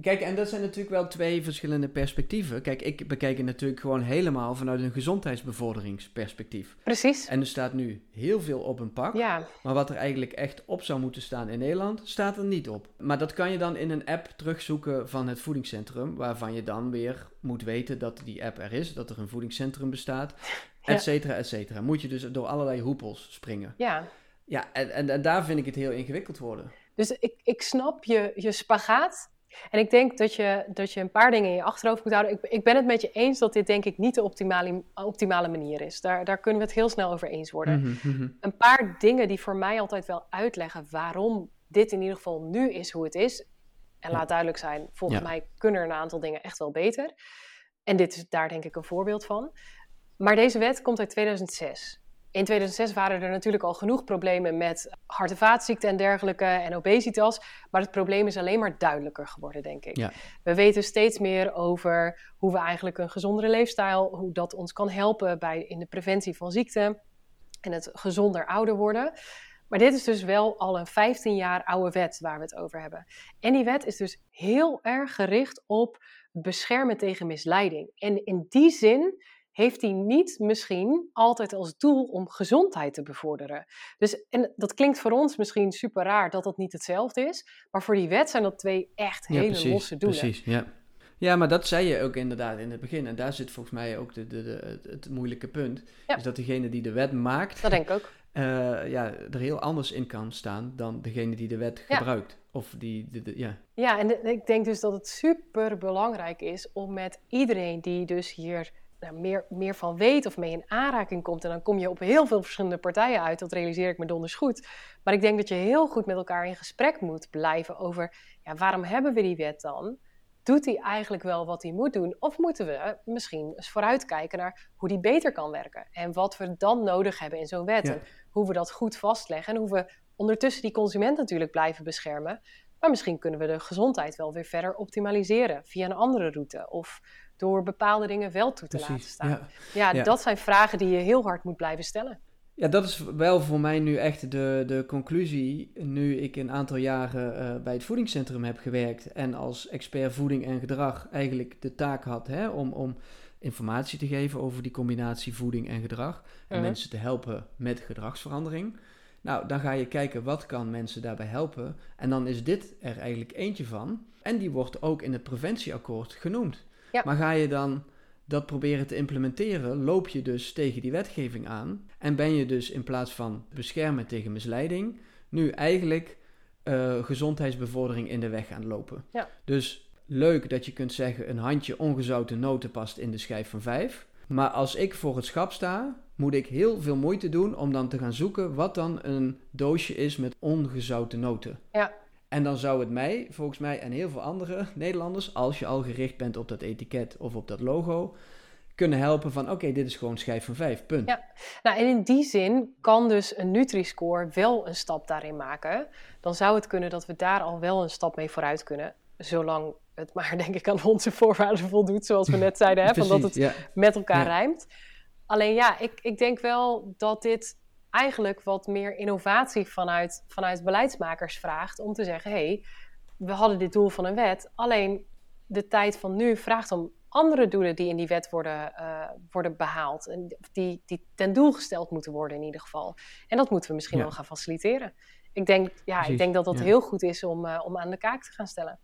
A: Kijk, en dat zijn natuurlijk wel twee verschillende perspectieven. Kijk, ik bekijk het natuurlijk gewoon helemaal vanuit een gezondheidsbevorderingsperspectief.
B: precies.
A: En er staat nu heel veel op een pak.
B: Ja,
A: Maar wat er eigenlijk echt op zou moeten staan in Nederland, staat er niet op. Maar dat kan je dan in een app terugzoeken van het voedingscentrum, waarvan je dan weer moet weten dat die app er is, dat er een voedingscentrum bestaat, et cetera, et cetera. Moet je dus door allerlei hoepels springen.
B: ja.
A: Ja, en, en, en daar vind ik het heel ingewikkeld worden.
B: Dus ik, ik snap je, je spagaat. En ik denk dat je, dat je een paar dingen in je achterhoofd moet houden. Ik, ik ben het met je eens dat dit denk ik niet de optimale, optimale manier is. Daar, daar kunnen we het heel snel over eens worden.
A: Mhm, mhm.
B: Een paar dingen die voor mij altijd wel uitleggen waarom dit in ieder geval nu is hoe het is. En laat duidelijk zijn, volgens mij kunnen er een aantal dingen echt wel beter. En dit is daar denk ik een voorbeeld van. Maar deze wet komt uit 2006. In 2006 waren er natuurlijk al genoeg problemen met hart- en vaatziekten en dergelijke en obesitas. Maar het probleem is alleen maar duidelijker geworden, denk ik. Ja. We weten steeds meer over hoe we eigenlijk een gezondere leefstijl, hoe dat ons kan helpen bij, in de preventie van ziekten en het gezonder ouder worden. Maar dit is dus wel al een 15 jaar oude wet waar we het over hebben. En die wet is dus heel erg gericht op beschermen tegen misleiding. En in die zin heeft hij niet misschien altijd als doel om gezondheid te bevorderen. Dus, en dat klinkt voor ons misschien super raar dat dat niet hetzelfde is, maar voor die wet zijn dat twee echt hele losse doelen.
A: Precies, ja. Ja, maar dat zei je ook inderdaad in het begin. En daar zit volgens mij ook de, de, de, het moeilijke punt. Is dat degene die de wet maakt.
B: Dat denk ik ook.
A: Uh, ja, er heel anders in kan staan dan degene die de wet gebruikt. Of die, de, de, ja.
B: ja, en ik denk dus dat het super belangrijk is om met iedereen die dus hier nou, meer, meer van weet of mee in aanraking komt. En dan kom je op heel veel verschillende partijen uit. Dat realiseer ik me donders goed. Maar ik denk dat je heel goed met elkaar in gesprek moet blijven over ja, waarom hebben we die wet dan? Doet hij eigenlijk wel wat hij moet doen? Of moeten we misschien eens vooruitkijken naar hoe die beter kan werken? En wat we dan nodig hebben in zo'n wet. En hoe we dat goed vastleggen. En hoe we ondertussen die consument natuurlijk blijven beschermen. Maar misschien kunnen we de gezondheid wel weer verder optimaliseren via een andere route. Of door bepaalde dingen wel toe te laten staan. Ja. ja. dat zijn vragen die je heel hard moet blijven stellen.
A: Ja, dat is wel voor mij nu echt de, de conclusie. Nu ik een aantal jaren uh, bij het voedingscentrum heb gewerkt en als expert voeding en gedrag eigenlijk de taak had hè, om, om informatie te geven over die combinatie voeding en gedrag. En mhm. mensen te helpen met gedragsverandering. Nou, dan ga je kijken wat kan mensen daarbij helpen. En dan is dit er eigenlijk eentje van. En die wordt ook in het preventieakkoord genoemd. Maar ga je dan dat proberen te implementeren, loop je dus tegen die wetgeving aan. En ben je dus in plaats van beschermen tegen misleiding, nu eigenlijk uh, gezondheidsbevordering in de weg gaan lopen. Ja. Dus leuk dat je kunt zeggen een handje ongezouten noten past in de schijf van 5. Maar als ik voor het schap sta, moet ik heel veel moeite doen om dan te gaan zoeken wat dan een doosje is met ongezouten noten. Ja. En dan zou het mij, volgens mij en heel veel andere Nederlanders, als je al gericht bent op dat etiket of op dat logo, kunnen helpen van oké, dit is gewoon schijf van 5, punt. Ja,
B: nou en in die zin kan dus een Nutri-score wel een stap daarin maken. Dan zou het kunnen dat we daar al wel een stap mee vooruit kunnen, zolang het maar denk ik aan onze voorwaarden voldoet, zoals we net zeiden, hè, van dat het met elkaar rijmt. Alleen ja, ik, ik denk wel dat dit eigenlijk wat meer innovatie vanuit, vanuit beleidsmakers vraagt om te zeggen: hé, hey, we hadden dit doel van een wet, alleen de tijd van nu vraagt om andere doelen die in die wet worden, uh, worden behaald. En die, die ten doel gesteld moeten worden in ieder geval. En dat moeten we misschien wel gaan faciliteren. Ik denk, ja, ik denk dat dat heel goed is om, uh, om aan de kaak te gaan stellen.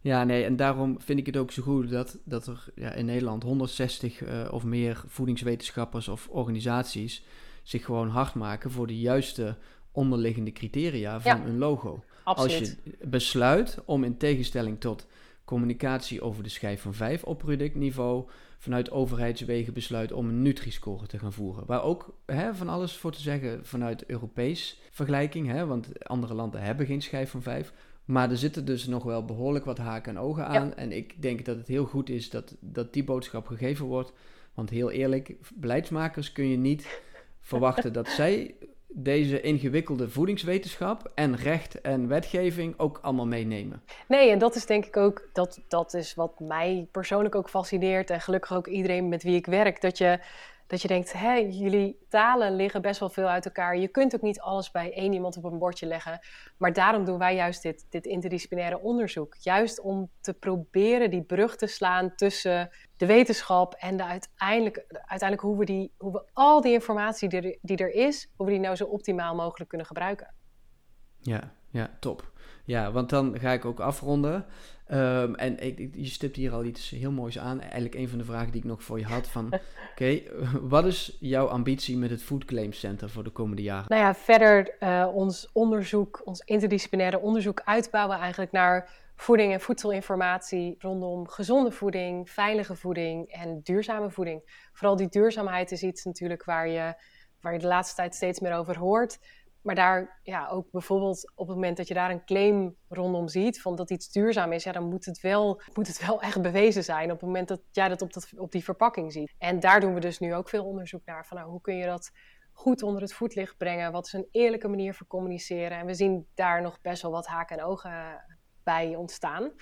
A: Ja, nee, en daarom vind ik het ook zo goed dat, dat er ja, in Nederland 160 uh, eh, of meer voedingswetenschappers of organisaties zich gewoon hard maken voor de juiste onderliggende criteria van een logo.
B: Absoluut.
A: Als je besluit om in tegenstelling tot communicatie over de schijf van 5 op productniveau vanuit overheidswegen besluit om een Nutri-score te gaan voeren. Waar ook hè, van alles voor te zeggen vanuit Europees vergelijking, hè, want andere landen hebben geen schijf van 5. Maar er zitten dus nog wel behoorlijk wat haken en ogen aan. En ik denk dat het heel goed is dat, dat die boodschap gegeven wordt. Want heel eerlijk, beleidsmakers kun je niet verwachten dat zij deze ingewikkelde voedingswetenschap en recht en wetgeving ook allemaal meenemen.
B: Nee, en dat is denk ik ook, dat, dat is wat mij persoonlijk ook fascineert en gelukkig ook iedereen met wie ik werk, dat je dat je denkt, hé, jullie talen liggen best wel veel uit elkaar. Je kunt ook niet alles bij één iemand op een bordje leggen. Maar daarom doen wij juist dit, dit interdisciplinaire onderzoek. Juist om te proberen die brug te slaan tussen de wetenschap en de uiteindelijk, uiteindelijk hoe, we die, hoe we al die informatie die er, die er is, hoe we die nou zo optimaal mogelijk kunnen gebruiken.
A: Ja, ja, top. Ja, want dan ga ik ook afronden. Um, en ik, je stipt hier al iets heel moois aan. Eigenlijk een van de vragen die ik nog voor je had van... Oké, wat is jouw ambitie met het Food Claims Center voor de komende jaren?
B: Nou ja, verder uh, ons onderzoek, ons interdisciplinaire onderzoek uitbouwen eigenlijk naar voeding en voedselinformatie rondom gezonde voeding, veilige voeding en duurzame voeding. Vooral die duurzaamheid is iets natuurlijk waar je, waar je de laatste tijd steeds meer over hoort. Maar daar ja, ook bijvoorbeeld op het moment dat je daar een claim rondom ziet van dat iets duurzaam is, ja, dan moet het, wel, moet het wel echt bewezen zijn op het moment dat jij dat op, dat op die verpakking ziet. En daar doen we dus nu ook veel onderzoek naar. Van nou, hoe kun je dat goed onder het voetlicht brengen? Wat is een eerlijke manier voor communiceren? En we zien daar nog best wel wat haken en ogen bij ontstaan.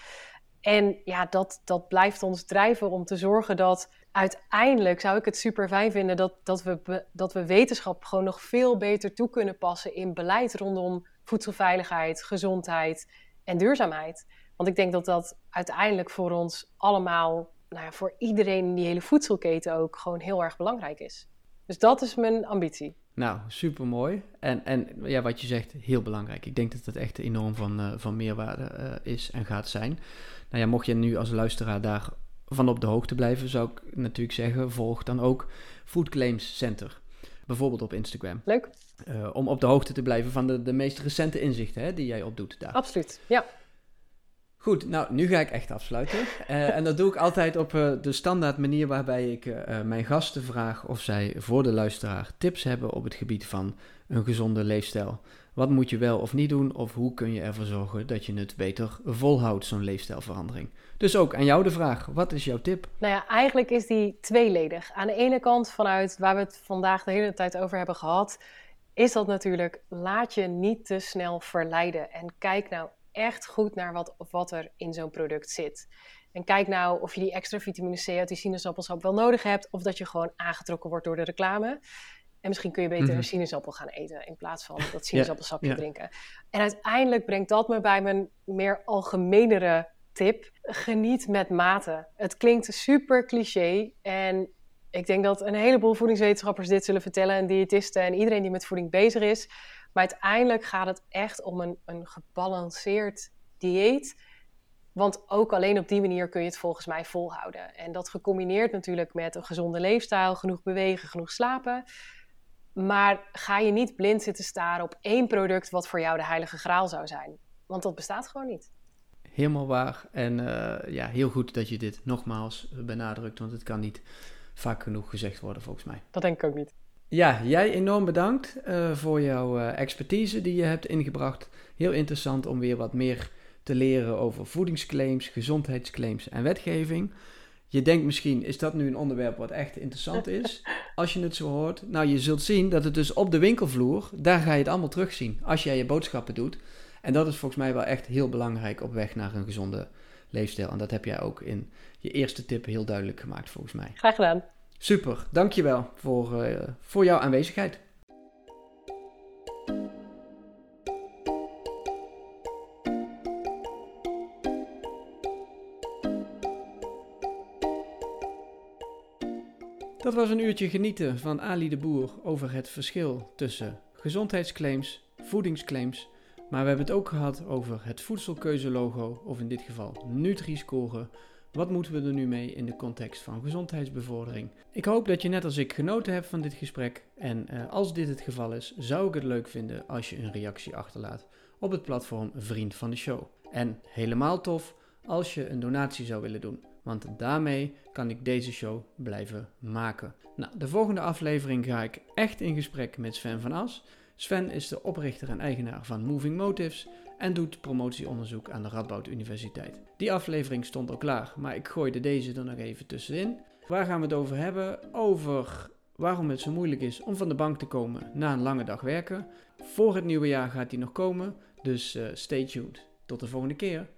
B: En ja, dat, dat blijft ons drijven om te zorgen dat uiteindelijk zou ik het super fijn vinden dat, dat, we, dat we wetenschap gewoon nog veel beter toe kunnen passen in beleid rondom voedselveiligheid, gezondheid en duurzaamheid. Want ik denk dat dat uiteindelijk voor ons allemaal, nou ja, voor iedereen in die hele voedselketen ook gewoon heel erg belangrijk is. Dus dat is mijn ambitie.
A: Nou, super mooi. En, en ja, wat je zegt, heel belangrijk. Ik denk dat het echt enorm van, uh, van meerwaarde uh, is en gaat zijn. Nou ja, mocht je nu als luisteraar daar van op de hoogte blijven, zou ik natuurlijk zeggen, volg dan ook Food Claims Center. Bijvoorbeeld op Instagram.
B: Leuk.
A: Uh, om op de hoogte te blijven van de, de meest recente inzichten hè, die jij opdoet daar.
B: Absoluut, ja.
A: Goed, nou, nu ga ik echt afsluiten. Uh, en dat doe ik altijd op uh, de standaard manier waarbij ik uh, mijn gasten vraag of zij voor de luisteraar tips hebben op het gebied van een gezonde leefstijl. Wat moet je wel of niet doen of hoe kun je ervoor zorgen dat je het beter volhoudt, zo'n leefstijlverandering? Dus ook aan jou de vraag, wat is jouw tip?
B: Nou ja, eigenlijk is die tweeledig. Aan de ene kant vanuit waar we het vandaag de hele tijd over hebben gehad, is dat natuurlijk laat je niet te snel verleiden en kijk nou echt goed naar wat, wat er in zo'n product zit. En kijk nou of je die extra vitamine C uit die sinaasappelsap wel nodig hebt, of dat je gewoon aangetrokken wordt door de reclame. En misschien kun je beter mhm. een sinaasappel gaan eten in plaats van dat sinaasappelsapje drinken. En uiteindelijk brengt dat me bij mijn meer algemenere tip. Geniet met mate. Het klinkt super cliché en ik denk dat een heleboel voedingswetenschappers dit zullen vertellen en diëtisten en iedereen die met voeding bezig is. Maar uiteindelijk gaat het echt om een, een gebalanceerd dieet. Want ook alleen op die manier kun je het volgens mij volhouden. En dat gecombineerd natuurlijk met een gezonde leefstijl, genoeg bewegen, genoeg slapen. Maar ga je niet blind zitten staren op één product wat voor jou de heilige graal zou zijn. Want dat bestaat gewoon niet.
A: Helemaal waar. En uh, ja, heel goed dat je dit nogmaals benadrukt, want het kan niet vaak genoeg gezegd worden volgens mij.
B: Dat denk ik ook niet.
A: Ja, jij enorm bedankt uh, voor jouw uh, expertise die je hebt ingebracht. Heel interessant om weer wat meer te leren over voedingsclaims, gezondheidsclaims en wetgeving. Je denkt misschien, is dat nu een onderwerp wat echt interessant is? Als je het zo hoort. Nou, je zult zien dat het dus op de winkelvloer, daar ga je het allemaal terugzien. Als jij je boodschappen doet. En dat is volgens mij wel echt heel belangrijk op weg naar een gezonde leefstijl. En dat heb jij ook in je eerste tip heel duidelijk gemaakt, volgens mij.
B: Graag gedaan.
A: Super, dankjewel voor, uh, voor jouw aanwezigheid. Dat was een uurtje genieten van Ali de Boer over het verschil tussen gezondheidsclaims, voedingsclaims, maar we hebben het ook gehad over het voedselkeuzelogo, of in dit geval Nutri-score, wat moeten we er nu mee in de context van gezondheidsbevordering? Ik hoop dat je net als ik genoten hebt van dit gesprek. En uh, als dit het geval is, zou ik het leuk vinden als je een reactie achterlaat op het platform Vriend van de Show. En helemaal tof als je een donatie zou willen doen. Want daarmee kan ik deze show blijven maken. Nou, de volgende aflevering ga ik echt in gesprek met Sven van As. Sven is de oprichter en eigenaar van Moving Motives en doet promotieonderzoek aan de Radboud Universiteit. Die aflevering stond al klaar, maar ik gooide deze er nog even tussenin. Waar gaan we het over hebben? Over waarom het zo moeilijk is om van de bank te komen na een lange dag werken. Voor het nieuwe jaar gaat die nog komen, dus uh, stay tuned. Tot de volgende keer.